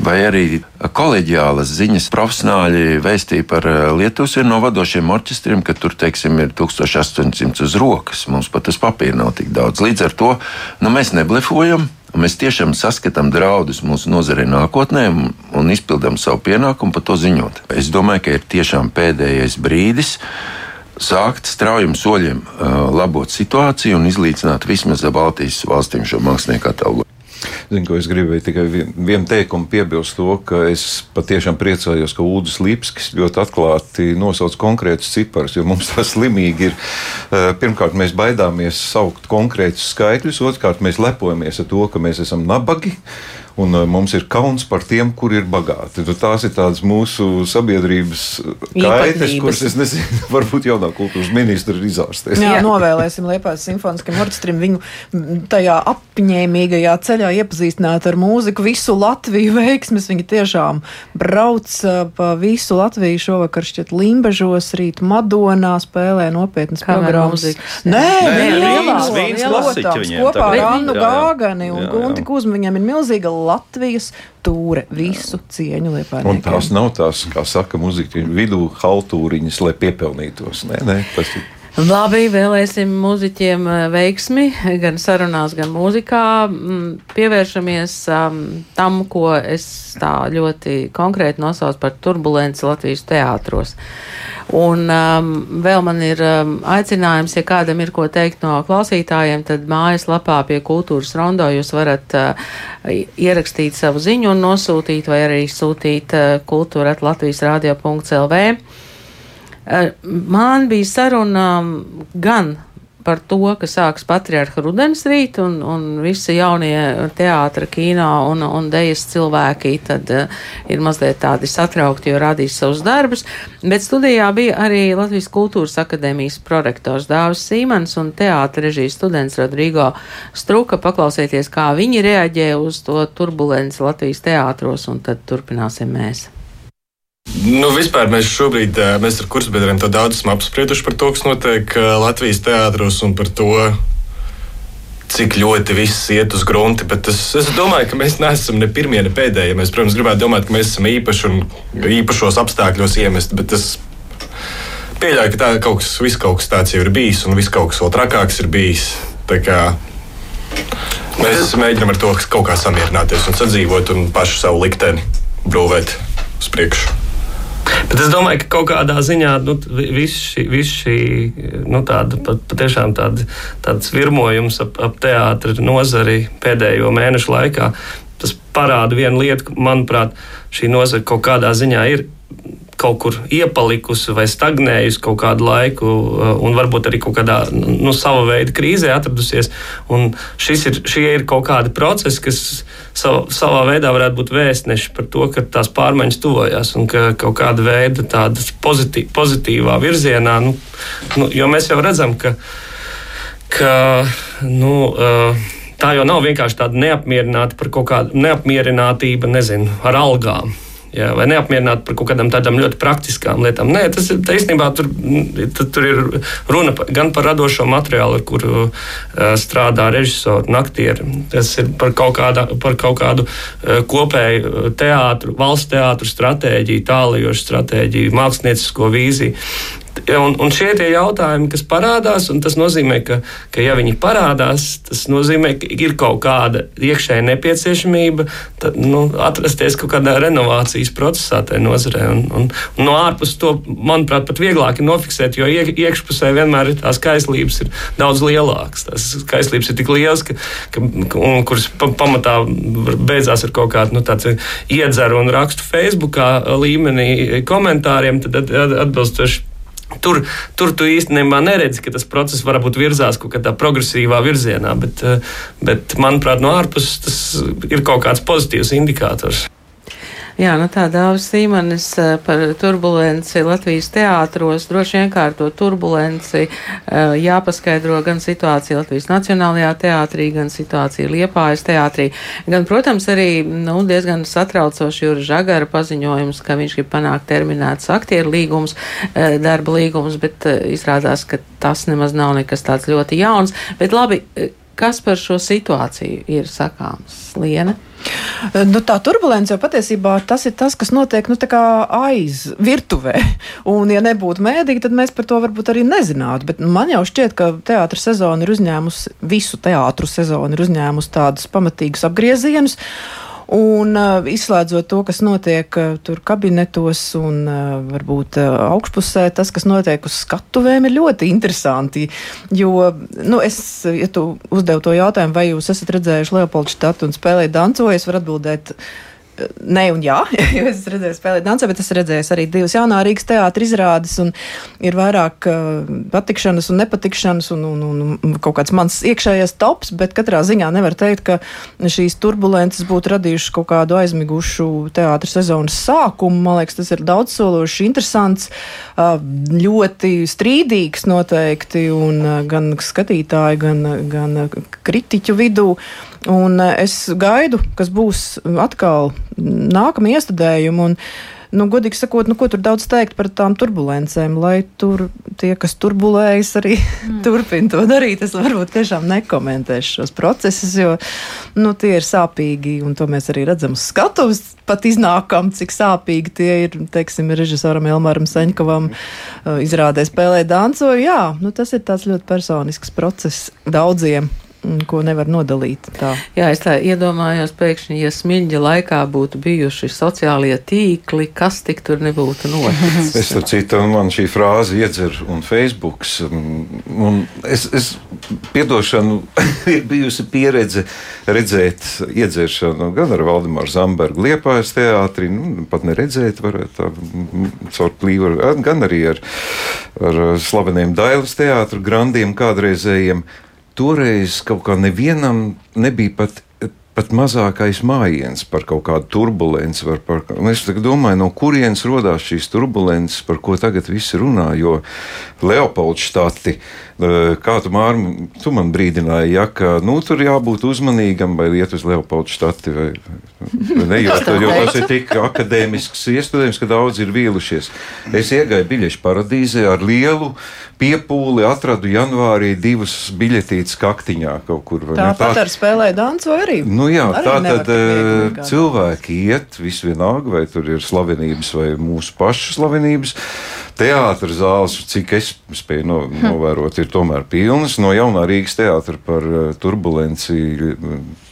Vai arī kolēģiālas ziņas profesionāļi vēstīja par eh, Lietuvas vienu no vadošiem orķestriem, ka tur, teiksim, ir 1800 uz rokas. Mums pat tas papīra nav tik daudz. Līdz ar to nu, mēs neblefojam. Mēs tiešām saskatām draudus mūsu nozarei nākotnē un izpildām savu pienākumu par to ziņot. Es domāju, ka ir tiešām pēdējais brīdis sākt straujiem soļiem labot situāciju un izlīdzināt vismaz Baltijas valstīm šo mākslinieku atalgojumu. Zinu, ko es gribēju tikai vienu teikumu piebilst to, ka es patiešām priecājos, ka Ulris Lipskis ļoti atklāti nosauc konkrētus ciparus, jo mums tas slimīgi ir. Eh, pirmkārt, mēs baidāmies saukt konkrētus skaitļus, otrkārt, mēs lepojamies ar to, ka mēs esam nabagi un uh, mums ir kauns par tiem, kur ir bagāti. Nu, tās ir tādas mūsu sabiedrības kaitas, kuras es nezinu, <laughs> varbūt jaunā kultūras ministra ir izārstējis. Jā, Jā, novēlēsim Liepājas simfoniskam orķestrim viņu tajā apņēmīgajā ceļā iepazīstināt ar mūziku visu Latviju veiksmes. Viņi tiešām brauc uh, pa visu Latviju šovakar šķiet Limbežos, rīt Madonā spēlē nopietnas programmas. Nē, nē, lielās, lielās, kopā ar Annu Gāgani un Gunti Kuzmu viņam ir milzīga Latvijas tūre, visu cieņu liepā. Un tās nav tās, kā saka muzika, vidū haltūriņas, lai piepelnītos. Nē, nē, tas ir. Labi, vēlēsim muzeķiem eh, veiksmi gan sarunās, gan mūzikā. Mm, pievēršamies um, tam, ko es tā ļoti konkrēti nosaucu par turbulenci Latvijas teātros. Un um, vēl man ir um, aicinājums, ja kādam ir ko teikt no klausītājiem, tad mājaslapā pie kultūras rondo jūs varat uh, ierakstīt savu ziņu un nosūtīt vai arī sūtīt uh, kultūra at Latvijas radio.lv. Eh, man bija saruna gan par to, ka sāks patriarcha rudens rīt un, un visi jaunie teātra, kino un, un dejas cilvēki tad uh, ir mazliet tādi satraukti, jo radīs savus darbus. Bet studijā bija arī Latvijas kultūras akadēmijas prorektors Dāvis Sīmans un teātra režijas students Rodrigo Struka. Paklausieties, kā viņi reaģē uz to turbulenci Latvijas teātros un tad turpināsim mēs. Nu, vispār mēs šobrīd mēs ar kursbiedriem daudz esam apsprieduši par to, kas notiek Latvijas teātros un par to, cik ļoti viss iet uz grunti. Bet es, es domāju, ka mēs neesam ne pirmie, ne pēdējie. Mēs, protams, gribētu domāt, ka mēs esam īpaši un īpašos apstākļos iemesti. Bet es pieļauju, ka tā kaut kas, viss kaut kas tāds jau ir bijis, un viss kaut kas vēl trakāks ir bijis. Mēs mēģinām ar to kaut kā samierināties un sadzīvot un pašu savu likteni brūvēt uz priekšu. Bet es domāju, ka kaut kādā ziņā nu, viss šī, vis šī nu, tāda, pat, patiešām tāda, tāds virmojums ap, ap teātra nozari pēdējo mēnešu laikā, tas parāda vienu lietu, ka, manuprāt, šī nozara kaut kādā ziņā ir kaut kur iepalikusi vai stagnējusi kaut kādu laiku, uh, un varbūt arī kaut kādā nu, sava veida krīzē atradusies. Ir, šie ir kaut kādi procesi, kas sav, savā veidā varētu būt vēstneši par to, ka tās pārmaiņas tuvojas un ka kaut kāda veida tādas pozitī, pozitīvā virzienā, nu, nu, jo mēs jau redzam, ka, ka nu, uh, tā jau nav vienkārši tāda neapmierināta par kaut kādu neapmierinātību, nezinu, ar algām jā, vai neapmierināti par kaut kādām tādām ļoti praktiskām lietām. Nē, tas ir īstenībā tur, tur ir runa gan par radošo materiālu, ar kuru uh, strādā režisori, aktieri. Tas ir par kaut, kādā, par kaut kādu uh, kopēju teātru, valsts teātru stratēģiju, tālajošu stratēģiju, māksliniecisko vīziju. Un, un šie ir jautājumi, kas parādās, un tas nozīmē, ka, ka ja viņi parādās, tas nozīmē, ka ir kaut kāda iekšēja nepieciešamība tad, nu, atrasties kaut kādā renovācijas procesā tajā nozarē. Un, un, un no ārpuses to, manuprāt, pat vieglāk ir nofiksēt, jo iekšpusē vienmēr ir tās kaislības ir daudz lielākas. Tās kaislības ir tik lielas, ka, ka, un, kuras pamatā beidzās ar kaut kādu nu, iedzeru un rakstu Facebookā līmenī komentāriem, tad atbilstoši Tur, tur tu īstenībā neredzi, ka tas process varbūt virzās kaut kādā progresīvā virzienā, bet, eh, bet manuprāt, no ārpuses tas ir kaut kāds pozitīvs indikators. Jā, nu tā Dāvis Sīmanis eh, par turbulenci Latvijas teātros, droši vien kā ar to turbulenci eh, jāpaskaidro gan situācija Latvijas Nacionālajā teātrī, gan situācija Liepājas teātrī, gan, protams, arī, nu, diezgan satraucoši Jūra Žagara paziņojums, ka viņš grib panākt terminēts aktieru līgums, eh, darba līgums, bet izrādās, ka tas nemaz nav nekas tāds ļoti jauns. Bet labi, kas par šo situāciju ir sakāms, Liena? Nu, tā turbulence jau patiesībā tas ir tas, kas notiek nu, aiz virtuvē. <laughs> Un, ja nebūtu mēdīgi, tad mēs par to varbūt arī nezinātu. Bet man jau šķiet, ka teātris sezona ir uzņēmusi, visu teātru sezonu ir uzņēmusi tādus pamatīgus apgriezienus. Un uh, izslēdzot to, kas notiek uh, tur kabinetos un uh, varbūt uh, augšpusē, tas, kas notiek uz skatuvēm, ir ļoti interesanti. Jo, nu, es, ja tu uzdev to jautājumu, vai jūs esat redzējuši Leopoldu štatu un spēlēt dancoju, es varu atbildēt. Uh, Nē, un jā, <laughs> jo es redzēju, spēlēt dancē, bet es redzēju arī divas jaunā Rīgas teātris izrādes, un ir vairāk uh, patikšanas un nepatikšanas, un, un, un, un kaut kāds mans iekšējais tops, bet katrā ziņā nevar teikt, ka šīs turbulences būtu radījušas kaut kādu aizmigušu teātris sezonas sākumu. Man liekas, tas ir daudzsološi interesants, uh, ļoti strīdīgs noteikti, un uh, gan skatītāju, gan, gan kritiķu vidū. Un eh, es gaidu, kas būs atkal nākamie iestudējumi. Nu, godīgi sakot, nu, ko tur daudz teikt par tām turbulencēm, lai tur tie, kas turbulējas, arī mm. <laughs> turpina to darīt. Es varbūt tiešām nekomentēšu šos procesus, jo nu, tie ir sāpīgi, un to mēs arī redzam uz skatuves. Pat iznākam, cik sāpīgi tie ir, teiksim, režisoram Elmaram Seņkovam uh, izrādē spēlē danco. Jā, nu, tas ir tāds ļoti personisks process daudziem. Ko nevar nodalīt. Tā. Jā, es tā iedomājos, pēkšņi, ja smiļģa laikā būtu bijuši sociālie tīkli, kas tik tur nebūtu noticis. <laughs> es tam citu, man šī frāze iedzer un Facebooks, mm, un es, es piedošanu, <laughs> ir bijusi pieredze redzēt iedzeršanu gan ar Valdemāru Zambergu Liepājas teātrī, nu, pat neredzēt varētu tā, mm, caur plīvaru, gan arī ar, ar slaveniem Dailas teātru grandiem kādreizējiem toreiz kaut kā nevienam nebija pat pat mazākais mājiens par kaut kādu turbulenci. Par, es domāju, no kurienes radās šīs turbulences, par ko tagad visi runā. Jo Leopolds štati, kā tu, Mārm, tu man brīdināji, ja, ka nu, tur jābūt uzmanīgam, vai iet uz Leopoldu štati. Vai, vai ne, jo, jo tas ir tik akadēmisks iestudējums, ka daudz ir vīlušies. Es iegāju biļešu paradīzē ar lielu piepūli atradu janvārī divas biļetītes kaktiņā kaut kur. Tāpat tā, ar spēlē dansu arī. Nu jā, arī tā tad uh, cilvēki iet visvienalga, vai tur ir slavenības vai mūsu pašu slavenības. Teātris zāles, cik es spēju no, hm. novērot, ir tomēr pilnas. No jaunā Rīgas teātra par uh, turbulenci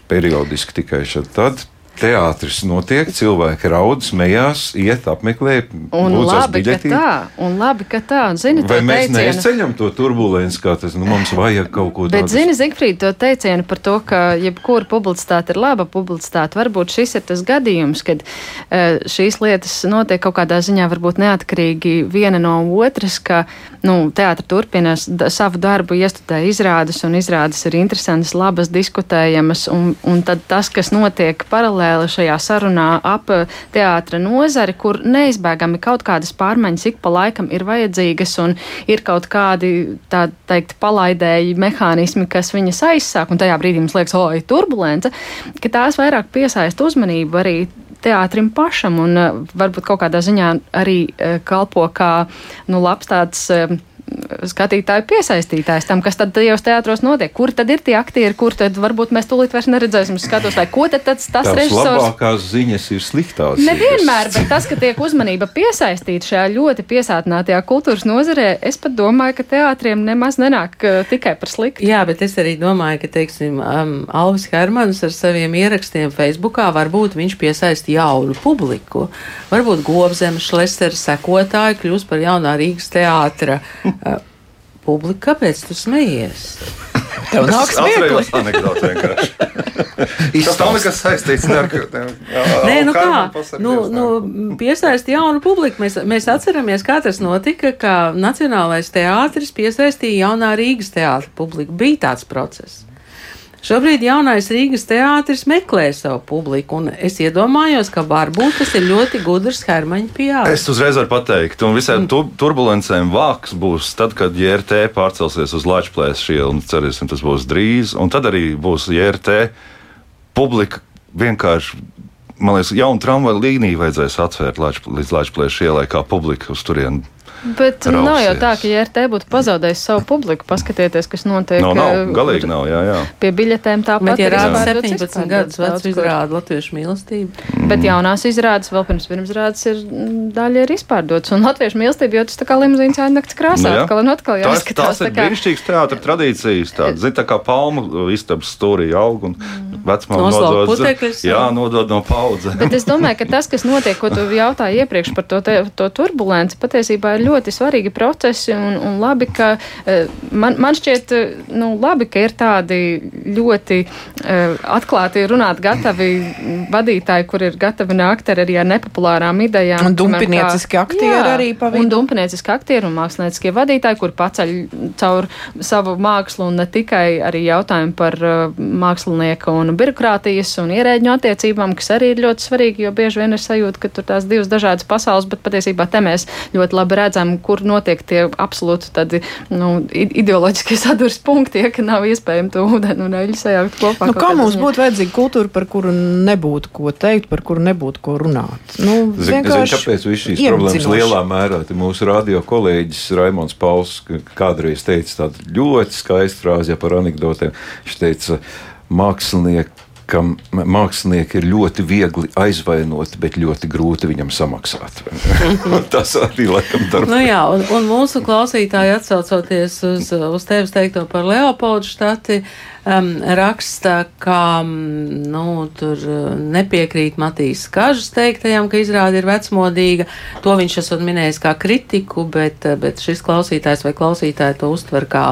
periodiski tikai šad tad teātris notiek, cilvēki raud, smējās, iet, apmeklē. Un labi, biļetī. ka tā, un labi, ka tā. Un, zini, Vai mēs teicienu... neizceļam to turbulenci, kā tas nu, mums vajag kaut ko tādu? Bet, zini, Zigfrīd, to teicienu par to, ka jebkura publicitāte ir laba publicitāte, varbūt šis ir tas gadījums, kad uh, šīs lietas notiek kaut kādā ziņā varbūt neatkarīgi viena no otras, ka, nu, teātra turpinās savu darbu, iestudē izrādes, un izrādes ir interesantas, labas, diskutējamas, un, un tad tas, kas notiek paralēli, paralēli šajā sarunā ap eh, teātra nozari, kur neizbēgami kaut kādas pārmaiņas ik pa laikam ir vajadzīgas un ir kaut kādi, tā teikt, palaidēji mehānismi, kas viņas aizsāk, un tajā brīdī mums liekas, oi, turbulence, ka tās vairāk piesaist uzmanību arī teātrim pašam un uh, varbūt kaut kādā ziņā arī uh, kalpo kā nu, labs tāds uh, skatītāju piesaistītājs tam, kas tad tajos teātros notiek. Kur tad ir tie aktieri, kur tad varbūt mēs tūlīt vairs neredzēsim skatos, vai ko tad tas, tas režisors. Labākās ziņas ir sliktās. Nevienmēr, bet tas, ka tiek uzmanība piesaistīta šajā ļoti piesātinātajā kultūras nozarē, es pat domāju, ka teātriem nemaz nenāk uh, tikai par sliktu. Jā, bet es arī domāju, ka, teiksim, um, Alvis Hermans ar saviem ierakstiem Facebookā varbūt viņš piesaista jaunu publiku. Varbūt Govzemes šlesera sekotāji kļūs par jaunā Rīgas teātra uh, publika, kāpēc tu smejies? <laughs> Tev nāk smieklīgi. <laughs> anekdote vienkārši. Tas nav nekas saistīts ar Nē, nu kā, nu, nu, piesaisti jaunu publiku. Mēs, mēs atceramies, kā tas notika, ka Nacionālais teātris piesaistīja jaunā Rīgas teātra publiku. Bija tāds process. Šobrīd jaunais Rīgas teātris meklē savu publiku, un es iedomājos, ka varbūt tas ir ļoti gudrs Hermaņa pieeja. Es uzreiz varu pateikt, un visiem mm. turbulencēm vāks būs tad, kad JRT pārcelsies uz Latvijas ielu, un cerēsim, tas būs drīz, un tad arī būs JRT publika vienkārši. Man liekas, jaunu tramvaju līniju vajadzēs atvērt līdz Latvijas ielai, kā publika uz turieni Bet rausies. nav jau tā, ka JRT būtu pazaudējis savu publiku. Paskatieties, kas notiek. No, nav, eh, galīgi nav, jā, jā. Pie biļetēm tāpat. Bet, ja rāda 17 gadus vecu izrādu latviešu mīlestību. Mm. Bet jaunās izrādes vēl pirms pirmsrādes ir mm, daļa ir izpārdotas. Un latviešu mīlestība jau tas tā kā limuzīns ēnakts krāsā. Nu, atkal un atkal jāskatās. Tas, tas ir brīnišķīgs teātra tradīcijas. Tā, zin, tā kā palmu istabas stūrī aug un mm. Vecmāma nodod. Jā, nodod no paudzes. Bet es domāju, ka tas, kas notiek, ko tu jautāji iepriekš par to, te, to turbulenci, patiesībā ir ļoti svarīgi procesi un, un labi, ka e, man, man šķiet, e, nu, labi, ka ir tādi ļoti uh, atklāti runāt gatavi vadītāji, kur ir gatavi nākt ar arī ar nepopulārām idejām. Un dumpinieciski aktieri jā, arī pavisam. Un dumpinieciski aktieri un mākslinieckie vadītāji, kur paceļ caur savu mākslu un ne tikai arī jautājumu par uh, mākslinieka un birokrātijas un ierēģņu attiecībām, kas arī ir ļoti svarīgi, jo bieži vien ir sajūta, ka tur tās divas dažādas pasaules, bet patiesībā te mēs ļoti labi redzam, kur notiek tie absolūti tādi nu, ideoloģiskie sadurs punkti, ja, ka nav iespējams to ūdeni un eļļu sajaukt kopā. Nu, kā mums būtu vajadzīga kultūra, par kuru nebūtu ko teikt, par kuru nebūtu ko runāt? Nu, Zin, kāpēc viss šīs problēmas lielā mērā mūsu radio kolēģis Raimons Pauls kādreiz teica tādu ļoti skaistu frāzi ja, par anekdotēm. Viņš teica, mākslinieki ka mākslinieki ir ļoti viegli aizvainoti, bet ļoti grūti viņam samaksāt. <laughs> Tas arī laikam darbojas. Nu jā, un, un mūsu klausītāji atsaucoties uz, uz tevis teikto par Leopoldu štati, um, raksta, ka nu, tur uh, nepiekrīt Matīs Kažas teiktajam, ka izrāda ir vecmodīga. To viņš esot minējis kā kritiku, bet, uh, bet šis klausītājs vai klausītāja to uztver kā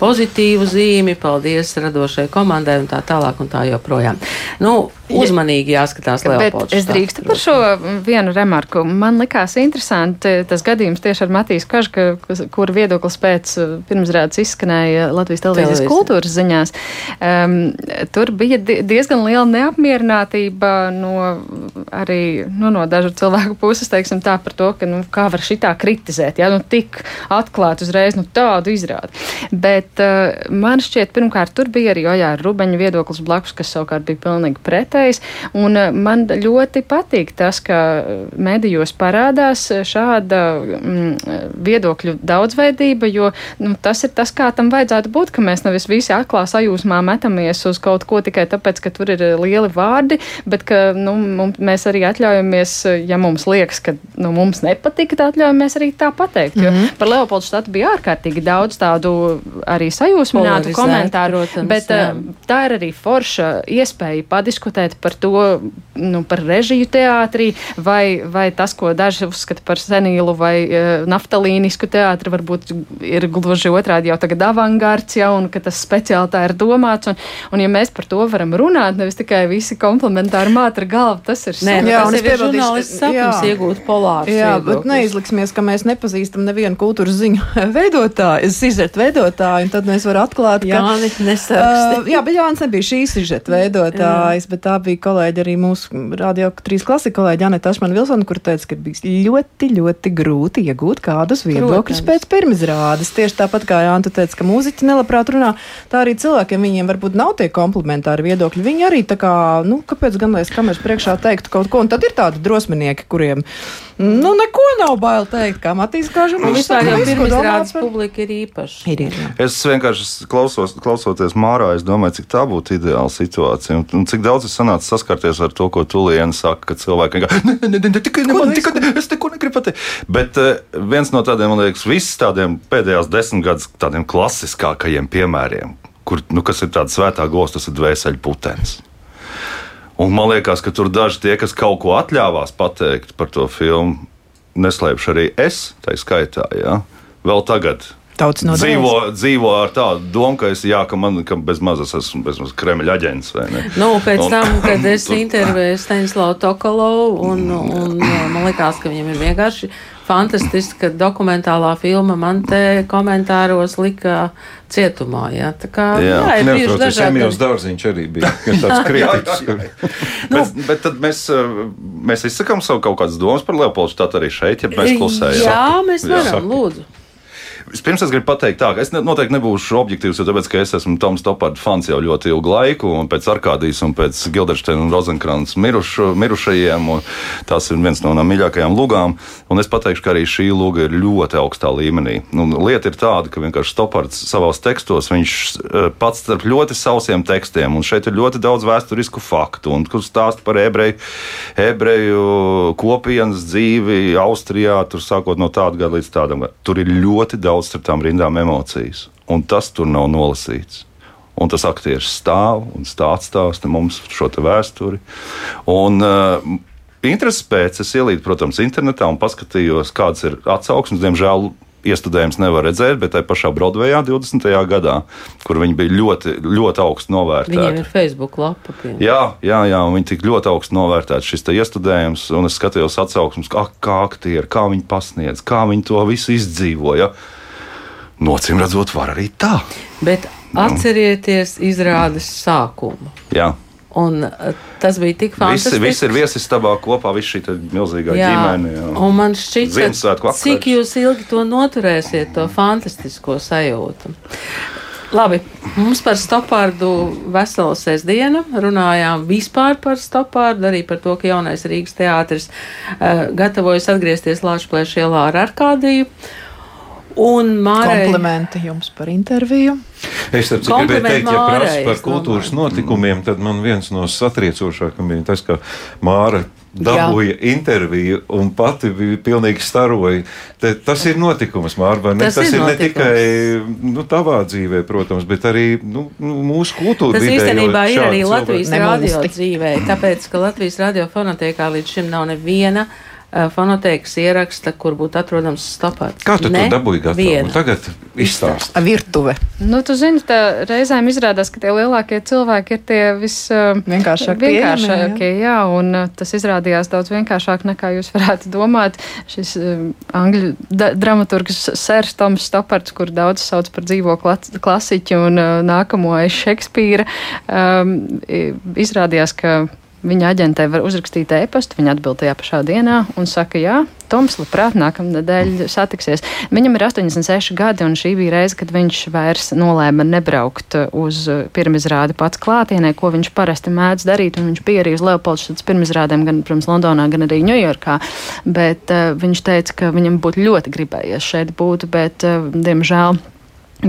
pozitīvu zīmi. Paldies radošai komandai un tā tālāk un tā joprojām. Nu, uzmanīgi jāskatās Leopolds. Es drīkstu par šo vienu remarku. Man likās interesanti tas gadījums tieši ar Matīs Kažu, kura viedoklis pēc uh, pirmsrādes izskanēja Latvijas televīzijas Televīzija. kultūras ziņās. Um, tur bija diezgan liela neapmierinātība no arī nu, no dažu cilvēku puses teiksim, tā, par to, ka, nu, kā var šitā kritizēt. Ja? Nu, tik atklāti uzreiz nu, tādu izrādi. Bet uh, man šķiet, pirmkārt, tur bija arī Ojāra Rubeņa viedoklis blakus, kas savukārt bija pilnīgi pretējs. Un uh, man ļoti patīk tas, ka medijos parādās šāda mm, viedokļu daudzveidība, jo nu, tas ir tas, kā tam vajadzētu būt, ka mēs nevis visi atklā sajūsmā metamies uz kaut ko tikai tāpēc, ka tur ir lieli vārdi, bet ka nu, mums, mēs arī atļaujamies, ja mums liekas, ka nu, mums nepatika, tad atļaujamies arī tā pateikt. Mm -hmm. par Leopoldu štatu bija ārkārtīgi daudz tādu arī sajūsminātu komentāru, protams, bet jā. Eh, tā ir arī forša iespēja padiskutēt par to, nu, par režiju teātrī, vai, vai tas, ko daži uzskata par senīlu vai uh, naftalīnisku teātri, varbūt ir gluži otrādi jau tagad avangards, ja, un ka tas speciāli tā ir domāts. Un, un ja mēs par to varam runāt, nevis tikai visi komplementāri mātra galva, tas ir nu, jā, tas ir žurnālists sapnis iegūt polāru. Jā, viedoklis. bet neizliksimies, ka mēs nepazīstam nevienu kultūras ziņu <laughs> veidotāju, sižeta veidotāju, un tad mēs varam atklāt, ka Jānis nesarksti. Uh, jā, bet Jānis nebija šī sižeta veidotājs, bet tā bija kolēģi arī mūsu radio trīs klasika kolēģi Aneta Ašmana Vilsona, kur teica, ka bija ļoti, ļoti grūti iegūt kādus viedokļus pēc pirmizrādes. Tieši tāpat kā Jānis teica, ka mūziķi nelabprāt runā, tā arī cilvēkiem viņiem varbūt nav tie komplementāri viedokļi. Viņi arī tā kā, nu, kāpēc gan lai es kameras priekšā teiktu kaut ko, un tad ir tādi drosminieki, kuriem, nu, neko nav bail teikt, kā Matīs Kāžam. Un vispār jau pirmizrādes publika ir īpaša. Ir, ir, jā. Es vienkārši klausos, klausoties Mārā, es domāju, cik tā būtu ideāla situācija, un, un cik daudz es sanācu saskarties ar to, ko Tuliena saka, ka cilvēki vienkārši, ne, ne, ne, ne, tikai ne, man, tikai, es neko negribu pateikt. Bet uh, viens no tādiem, man liekas, viss tādiem pēdējās desmit gadus tādiem klasiskākajiem piemēriem, kur, nu, kas ir tāds svētā gosta, tas ir dvēseli putenis. Un man liekas, ka tur daži tie, kas kaut ko atļāvās pateikt par to filmu, neslēpšu arī es, tā skaitā, ja? vēl tagad. No dzīvo, dzīvo ar tādu domu, ka es jā, ka man ka bez mazas esmu bez mazas Kremļa aģents. Nu, pēc un, tam, kad <laughs> es intervēju Stanislavu Tokolovu, un, un man liekas, ka viņam ir vienkārši fantastiska dokumentālā filma. Man te komentāros lika cietumā. Jā, tā kā jā, jā ir bijuši dažādi. Emīls Dārziņš arī bija tāds <laughs> kritiķis. <laughs> nu, bet, bet tad mēs, eh, mēs izsakām savu kaut kādas domas par Leopoldu štātu arī šeit, ja mēs klusējam. Jā, mēs varam, jā. lūdzu. Vispirms es gribu pateikt, tā, ka es noteikti nebūšu objektīvs, jo tāpēc, es esmu Toms Topards fans jau ļoti ilgu laiku, un pēc Arkādijas un pēc Gildersteina un Rozenkrāns mirušu, mirušajiem. Tas ir viens no manām mīļākajām lugām, un es pateikšu, ka arī šī luga ir ļoti augstā līmenī. Nu, lieta ir tāda, ka vienkārši Topards savos tekstos, viņš e, pats starp ļoti sausiem tekstiem, un šeit ir ļoti daudz vēsturisku faktu, un kur stāst par ebreju, ebreju kopienas dzīvi Austrijā, tur sākot no tāda gada līdz tādam. Tur ir ļoti daudz daudz starp tām rindām emocijas, un tas tur nav nolasīts. Un tas aktieris stāv un stāsta mums šo vēsturi. Un, uh, Intereses pēc es ielīdu, protams, internetā un paskatījos, kādas ir atsauksmes. Diemžēl iestudējums nevar redzēt, bet tajā pašā Broadwayā 20. gadā, kur viņi bija ļoti, ļoti augstu novērtēti. Viņiem ir Facebook lapa. Pie. Jā, jā, jā, un viņi tik ļoti augstu novērtēti šis iestudējums, un es skatījos atsauksmes, kā, kā aktieri, kā viņi pasniedz, kā viņi to visu izdzīvoja. Nocīm redzot, var arī tā. Bet atcerieties izrādes sākumu. Jā. Un uh, tas bija tik fantastiski. Visi, visi ir viesistabā kopā, visa šī milzīgā jā. ģimene. Jā. Un man šķiet, cik jūs ilgi to noturēsiet, to fantastisko sajūtu. Labi, mums par stopārdu veselu sestdienu runājām vispār par stopārdu, arī par to, ka jaunais Rīgas teātris uh, gatavojas atgriezties Lāčplēša ielā ar Arkādiju. Uh, Un Mārai... Komplimenti jums par interviju. Es gribēju teikt, ja prasa par kultūras notikumiem, tad man viens no satriecošākajiem bija tas, ka Māra dabūja Jā. interviju un pati bija pilnīgi staroja. Te, tas ir notikums, Mārba. Tas, tas ir, ir ne tikai nu, tavā dzīvē, protams, bet arī nu, nu mūsu kultūrā. Tas īstenībā ir arī Latvijas radio dzīvē, tāpēc, ka Latvijas radio fonotēkā līdz šim nav neviena fonotēkas ieraksta, kur būtu atrodams stopāts. Kā tu ne? to dabūji gatavu? Tagad izstāst. Virtuve. Nu, tu zini, tā reizēm izrādās, ka tie lielākie cilvēki ir tie visvienkāršākie. Eh, vienkāršākie, jā. un eh, tas izrādījās daudz vienkāršāk nekā jūs varētu domāt. Šis um, angļu dramaturgs Sērs Toms Stopards, kur daudz sauc par dzīvo klasiķu un uh, nākamo aiz Šekspīra, um, izrādījās, ka viņa aģentē var uzrakstīt e-pastu, viņa atbild tajā pašā dienā un saka, jā, Toms labprāt nākamnedēļ satiksies. Viņam ir 86 gadi, un šī bija reize, kad viņš vairs nolēma nebraukt uz pirmizrādi pats klātienē, ko viņš parasti mēdz darīt, viņš bija arī uz Leopoldas pirmizrādēm, gan, protams, Londonā, gan arī Ņujorkā, bet uh, viņš teica, ka viņam būtu ļoti gribējies šeit būt, bet, uh, diemžēl,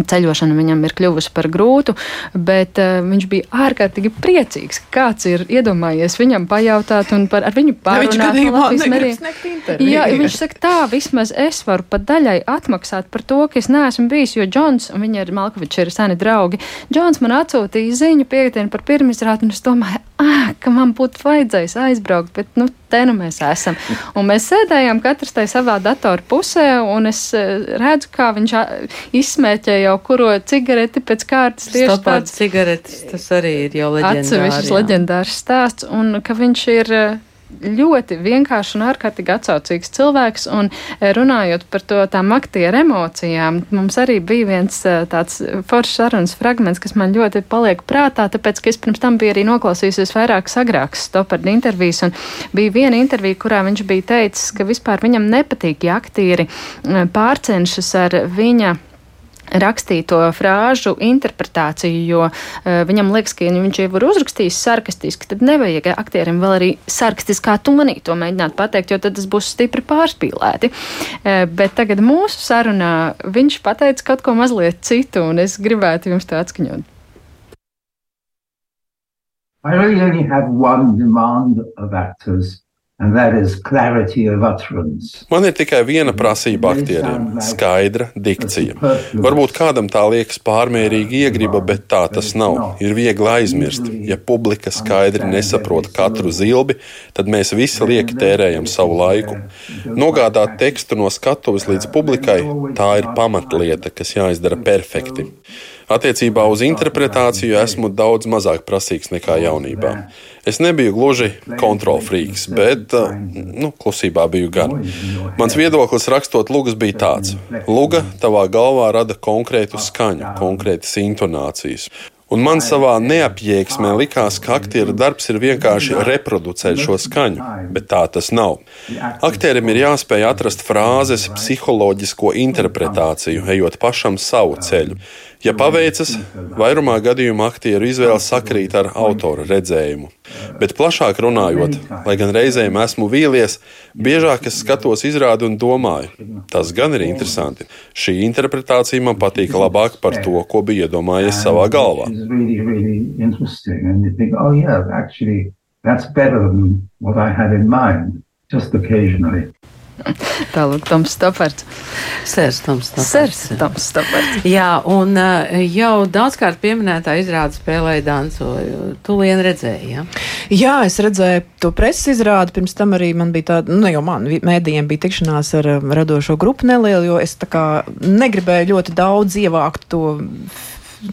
Ceļošana viņam ir kļuvusi par grūtu, bet uh, viņš bija ārkārtīgi priecīgs. Kāds ir iedomājies viņam pajautāt un par viņu pārunāt? Jā, viņš saka, tā vismaz es varu pat daļai atmaksāt par to, ka es neesmu bijis, jo Džons, un viņa ir Malkovičs, ir seni draugi. Džons man atsūtīja ziņu piekdienu par pirmizrādi, un es domāju, ah, ka man būtu vajadzējis aizbraukt, bet nu, te nu mēs esam. Un mēs sēdējām katrs tajā savā datora pusē, un es eh, redzu, kā viņš izsmēķē jau kuro cigareti pēc kārtas. Tieši tāds cigaretes, tas arī ir jau leģendārs. Atsevišķs leģendārs stāsts, un ka viņš ir eh, ļoti vienkāršs un ārkārtīgi atsaucīgs cilvēks. Un eh, runājot par to tām aktieru emocijām, mums arī bija viens eh, tāds foršs sarunas fragments, kas man ļoti paliek prātā, tāpēc, ka es pirms tam biju arī noklausījusies vairākas agrākas stopardu intervijas, un bija viena intervija, kurā viņš bija teicis, ka vispār viņam nepatīk, ja aktieri eh, pārcenšas ar viņa rakstīto frāžu interpretāciju, jo uh, viņam liekas, ka, ja viņš jau ir uzrakstījis sarkastiski, tad nevajag aktierim vēl arī sarkastiskā tonī to mēģināt pateikt, jo tad tas būs stipri pārspīlēti. Uh, bet tagad mūsu sarunā viņš pateica kaut ko mazliet citu, un es gribētu jums to atskaņot. I really only have one demand of actors Man ir tikai viena prasība aktieriem - skaidra dikcija. Varbūt kādam tā liekas pārmērīgi iegriba, bet tā tas nav. Ir viegli aizmirst. Ja publika skaidri nesaprot katru zilbi, tad mēs visi lieki tērējam savu laiku. Nogādāt tekstu no skatuves līdz publikai - tā ir pamatlieta, kas jāizdara perfekti. Attiecībā uz interpretāciju esmu daudz mazāk prasīgs nekā jaunībā. Es nebiju gluži kontrolfrīks, bet nu, klusībā biju gan. Mans viedoklis rakstot lugas bija tāds: Luga tavā galvā rada konkrētu skaņu, konkrētas intonācijas. Un man savā neapjēgsmē likās, ka aktieru darbs ir vienkārši reproducēt šo skaņu, bet tā tas nav. Aktierim ir jāspēj atrast frāzes psiholoģisko interpretāciju, ejot pašam savu ceļu. Ja paveicas, vairumā gadījumu aktieru izvēle sakrīt ar autora redzējumu. Bet plašāk runājot, lai gan reizēm esmu vīlies, biežāk es skatos izrādi un domāju, tas gan ir interesanti. Šī interpretācija man patīk labāk par to, ko biju iedomājies savā galvā. That's better than what I had in mind, just occasionally. <laughs> Tālāk, Toms Stopards. Sērs Toms Stopards. Sērs Toms Stopards. Jā, un uh, jau daudzkārt pieminētā izrāda spēlēja dancoju. Tu lien redzēji, jā? Jā, es redzēju to preses izrādi. Pirms tam arī man bija tāda, nu, jau man mēdījiem bija tikšanās ar radošo grupu nelielu, jo es tā kā negribēju ļoti daudz ievākt to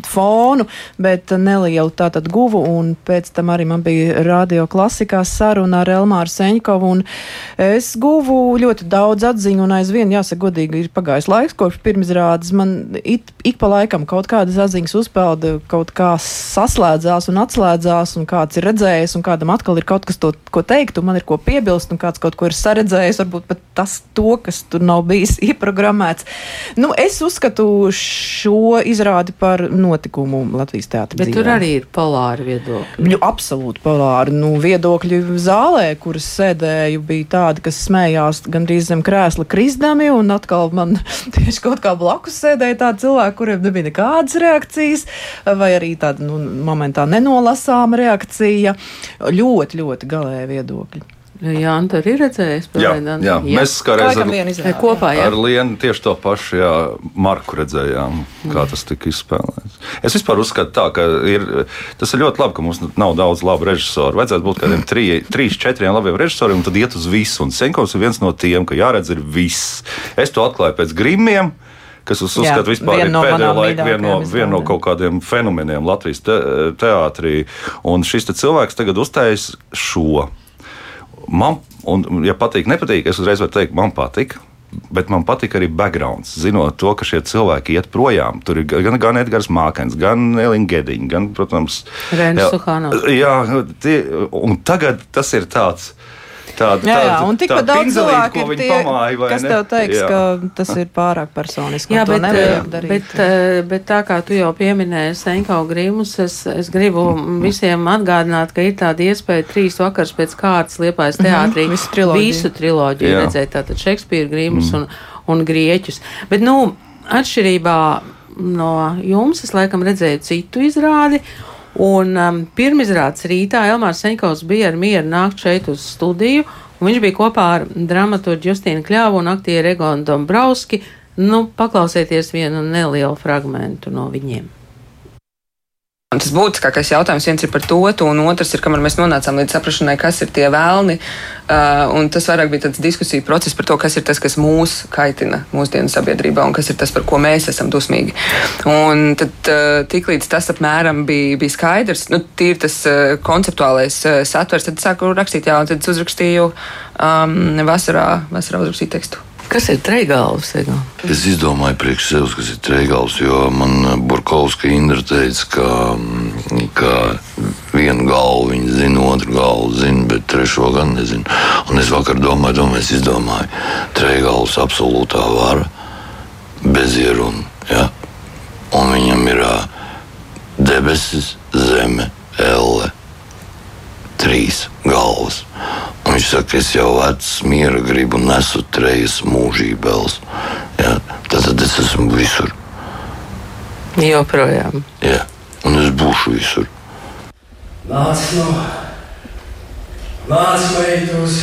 fonu, bet nelielu tātad guvu, un pēc tam arī man bija radio klasikā saruna ar Elmāru Seņkovu, un es guvu ļoti daudz atziņu, un aizvien, jāsaka, godīgi, ir pagājis laiks, kopš pirmizrādes man it, ik pa laikam kaut kādas atziņas uzpelda, kaut kā saslēdzās un atslēdzās, un kāds ir redzējis, un kādam atkal ir kaut kas to, ko teikt, un man ir ko piebilst, un kāds kaut ko ir saredzējis, varbūt pat tas to, kas tur nav bijis <laughs> ieprogrammēts. Nu, es uzskatu šo izrādi par notikumu Latvijas teātrī. Bet dzīvē. tur arī ir polāri viedokļi. Nu, absolūti polāri. Nu, viedokļi zālē, kuras sēdēju, bija tādi, kas smējās gandrīz zem krēsla krizdami, un atkal man <laughs> tieši kaut kā blakus sēdēja tādi cilvēki, kuriem nebija nekādas reakcijas, vai arī tāda nu, momentā nenolasāma reakcija. Ļoti, ļoti galēji viedokļi. Jā, tur ir redzējis. Jā, jā. jā, mēs kā reizē ar, kopā, jā. ar Lienu tieši to pašu jā, Marku redzējām, kā tas tika izspēlēts. Es vispār uzskatu tā, ka ir, tas ir ļoti labi, ka mums nav daudz labu režisoru. Vajadzētu būt kādiem trī, trīs, četriem labiem režisoriem, un tad iet uz visu. Un Senkovs ir viens no tiem, ka jāredz ir viss. Es to atklāju pēc grimiem kas es uzskatu vispār ir no pēdējo laiku viena no, vien no kaut kādiem fenomeniem Latvijas te, teātrī. Un šis te cilvēks tagad uztais šo. Man, un, ja patīk, nepatīk, es uzreiz varu teikt, man patīk. bet man patika arī backgrounds. Zinot to, ka šie cilvēki iet projām. Tur ir gan, gan Edgars Mākens, gan Elīna Gediņa, gan, protams, Rēns Suhānovs. Jā, tie, un tagad tas ir tāds tāda, jā, jā, un tikpat daudz cilvēku ir tie, pamāja, kas ne? tev teiks, jā. ka tas ir pārāk personiski. Jā, bet, darīt. bet, eh, bet tā kā tu jau pieminēji Senko Grimus, es, es gribu visiem atgādināt, ka ir tāda iespēja trīs vakars pēc kārtas liepājas mhm, teātrī mm -hmm, visu triloģiju, visu triloģiju redzēt, tātad Šekspīru, Grimus mm. un, un Grieķus. Bet, nu, atšķirībā no jums, es laikam redzēju citu izrādi. Un um, pirmizrādes rītā Elmārs Senkovs bija ar mieru nākt šeit uz studiju, un viņš bija kopā ar dramaturgu Justīnu Kļāvu un aktieru Egonu Dombrovski. Nu, paklausieties vienu nelielu fragmentu no viņiem. Tas būtiskākais jautājums viens ir par to, un otrs ir, kamēr mēs nonācām līdz saprašanai, kas ir tie vēlni. Uh, tas vairāk bija tāds diskusiju process par to, kas ir tas, kas mūs kaitina mūsdienu sabiedrībā, un kas ir tas, par ko mēs esam dusmīgi. Un tad, uh, tiklīdz tas apmēram bija, bija skaidrs, nu, tīri tas uh, konceptuālais uh, satvers, tad sāku rakstīt, jā, un tad uzrakstīju um, vasarā, vasarā uzrakstīju tekstu. Kas ir treigāls? Es izdomāju priekš sevis, kas ir treigāls, jo man eh, Burkovska Indra teica, ka, mm, ka vienu galvu viņa zina, otru galvu zina, bet trešo gan nezinu. Un es vakar domāju, domāju, es izdomāju, treigāls absolūtā vara, bez ierunu. Ja? Un viņam ir debesis, zeme, elle, trīs galvas. Un viņš saka, es jau vecs, miera gribu nesu trejas mūžībēls. Ja? Tad, tad es esmu visur. Joprojām. Jā, un es būšu visur. Nāc no, nāc meitos,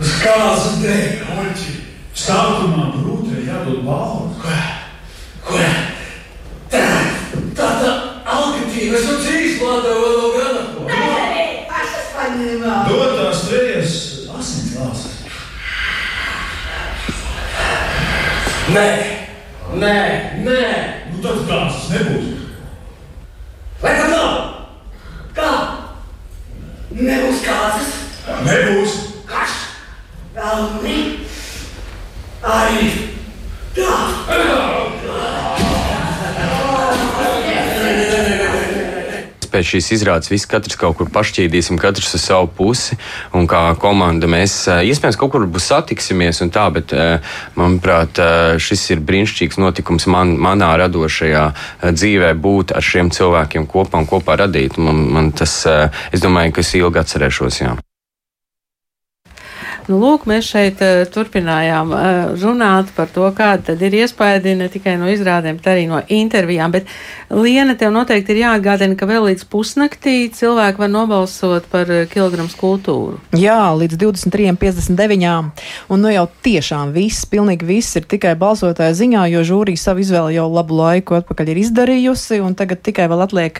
uz kāzu dēļ, oļķi. Sākumā brūtē jādod balvu. Ko? Ko? Tā, tā, tā, alkatīva, es nu cīs plātā vēl no gana. Dod tās trejas asins lāsas. Nē, nē, nē. Nu tad kāds nebūs. Vai tad nav? Kā? Nebūs kāds. Nebūs. Kas? Velni. Arī. Pēc šīs izrādes visi katrs kaut kur pašķīdīsim, katrs uz savu pusi. Un kā komanda mēs eh, iespējams kaut kur būs satiksimies un tā, bet eh, manuprāt, eh, šis ir brīnišķīgs notikums man, manā radošajā dzīvē būt ar šiem cilvēkiem kopā un kopā radīt. Man, man tas, es domāju, ka es ilgi atcerēšos. Jā. Nu, lūk, mēs šeit uh, turpinājām uh, runāt par to, kāda ir iespēja ne tikai no izrādēm, bet arī no intervijām. Bet, Liena, tev noteikti ir jāatgādina, ka vēl līdz pusnaktī cilvēki var nobalsot par uh, kilogramu kultūru. Jā, līdz 23.59. Un nu jau tiešām viss, pilnīgi viss ir tikai balsotāja ziņā, jo žūrija savu izvēli jau labu laiku atpakaļ ir izdarījusi, un tagad tikai vēl atliek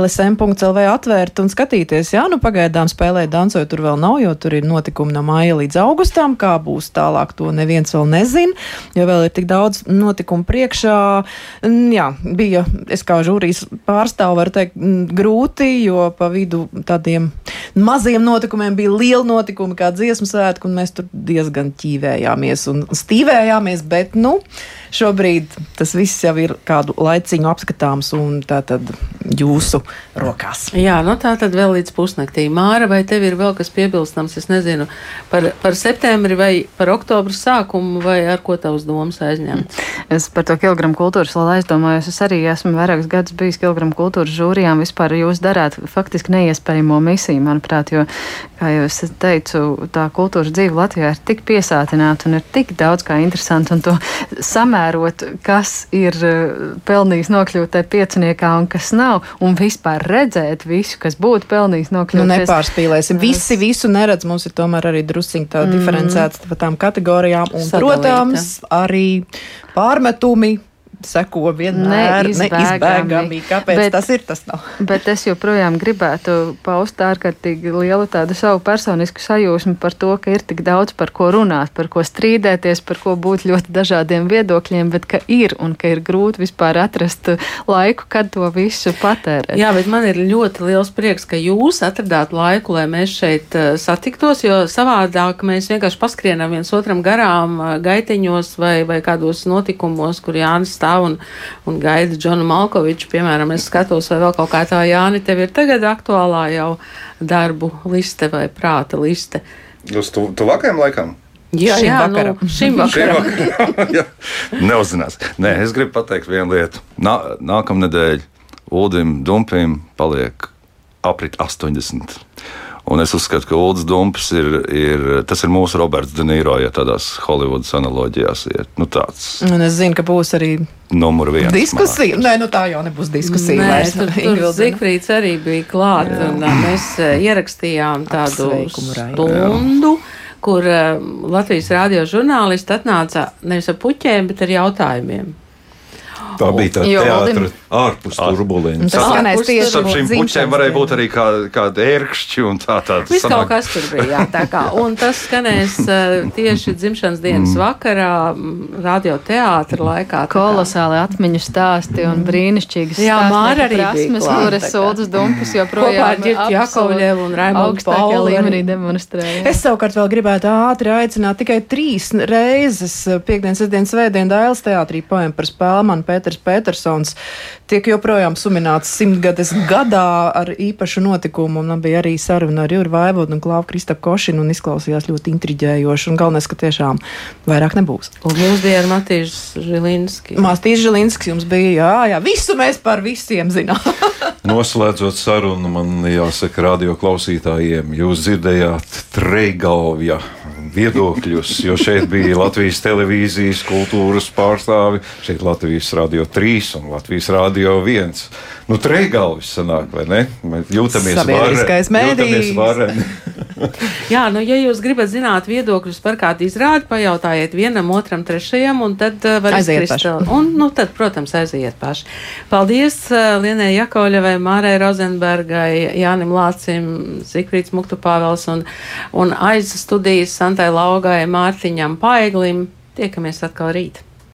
lsm.lv atvērt un skatīties. Jā, nu pagaidām spēlēt dancoju tur vēl nav, jo tur ir notikumi no māja līdz augustam. Kā būs tālāk, to neviens vēl nezina, jo vēl ir tik daudz notikumu priekšā. Jā, bija, es kā žūrijas pārstāvu varu teikt, grūti, jo pa vidu tādiem maziem notikumiem bija liela notikuma, kā dziesmu svētku, un mēs tur diezgan ķīvējāmies un stīvējāmies, bet, nu, šobrīd tas viss jau ir kādu laiciņu apskatāms un tā tad jūsu rokās. Jā, nu tā tad vēl līdz pusnaktī. Māra, vai tev ir vēl kas piebilstams, es nezinu, par, par septembri vai par oktobru sākumu, vai ar ko tavs domas aizņemts? Es par to kilogramu kultūras vēl aizdomājos. Es arī esmu vairākus gadus bijis kilogramu kultūras žūrijām. Vispār jūs darāt faktiski neiespējamo misiju, manuprāt, jo, kā jau es teicu, tā kultūras dzīve Latvijā ir tik piesātināta un ir tik daudz kā interesanti, un to samērot, kas ir eh, pelnījis nokļūt tajā pieciniekā un kas nav, un vispār redzēt visu, kas būtu pelnījis nokļūt. Nu, nepārspīlēsim. Visi visu neredz. Mums ir tomēr arī drusciņi tā mm. diferencēts pa tām kategorijām. Un, Sadalīta. protams, arī pārmetumi seko vienmēr neizbēgami. Kāpēc bet, tas ir? Tas nav. <laughs> bet es joprojām gribētu paust ārkārtīgi lielu tādu savu personisku sajūsmu par to, ka ir tik daudz par ko runāt, par ko strīdēties, par ko būt ļoti dažādiem viedokļiem, bet ka ir un ka ir grūti vispār atrast laiku, kad to visu patērēt. Jā, bet man ir ļoti liels prieks, ka jūs atradāt laiku, lai mēs šeit uh, satiktos, jo savādāk mēs vienkārši paskrienam viens otram garām uh, gaiteņos vai, vai kādos notikumos, kur Jānis stāv un, un gaida Džonu Malkoviču. Piemēram, es skatos, vai vēl kaut kā tā Jāni tev ir tagad aktuālā jau darbu liste vai prāta liste. Uz tu, tuvākajam laikam? Jā, šim jā, vakaram. Nu, šim vakaram. šim vakaram <laughs> Neuzzinās. Nē, es gribu pateikt vienu lietu. Nā, nākamnedēļ Ulim Dumpim paliek aprit 80. Un es uzskatu, ka Ulrichs Dumps ir, ir, tas ir mūsu Roberts De Niro, ja tādās Holivudas analoģijās ir. Nu, tāds. Un es zinu, ka būs arī numur viens. Diskusija. Nē, nu tā jau nebūs diskusija. Nē, vairs. tur, tur Zigfrīds arī bija klāt, Jā. un mēs ierakstījām tādu stundu kur Latvijas rādio žurnālisti atnāca nevis ar puķiem, bet ar jautājumiem. Tā bija tā teātris ārpus turbulēm. Tas skanēs tieši starp šīm puķēm varēja būt arī kā, kāda ērkšķi un tā tāda. Viss kaut kas tur bija, jā, tā kā. Un tas skanēs tieši dzimšanas dienas mm. vakarā, radio teātra laikā. Kolosāli atmiņu stāsti un brīnišķīgi jā, Māra arī prasmes, kuras Soldas Dumpus joprojām ar Ģirķi Jakovļevu un Raimondu Paulu līmenī demonstrēja. Es savukārt vēl gribētu ātri aicināt tikai trīs reizes piekdienas, sestdienas, svētdien Dailes teātrī poem par spēlmanu Pēters Petersons tiek joprojām suminēts simtgades gadā ar īpašu notikumu. Man bija arī saruna ar Juru Vaivodu un Klāvu Kristapu Košinu un izklausījās ļoti intriģējoši. Un galvenais, ka tiešām vairāk nebūs. Un mums bija ar Matīžu Žilinski. Mātīžu Žilinski jums bija, jā, jā, visu mēs par visiem zinām. <laughs> Noslēdzot sarunu, man jāsaka radio klausītājiem, jūs dzirdējāt Treigalvja viedokļus, jo šeit bija Latvijas televīzijas kultūras pārstāvi, šeit Latvijas radio 3 un Latvijas radio 1. Nu, Treigalvis sanāk, vai ne? Mēs jūtamies vareni. <laughs> Jā, nu, ja jūs gribat zināt viedokļus par kādu izrādi, pajautājiet vienam, otram, trešajam, un tad uh, var izkrist. Un, nu, tad, protams, aiziet paši. Paldies uh, Lienai Jakoļevai, Mārai Rozenbergai, Jānim Lācim, Zikfrīds Muktupāvels un, un aiz studijas Santai Laugai, Mārtiņam Paeglim. Tiekamies atkal rīt!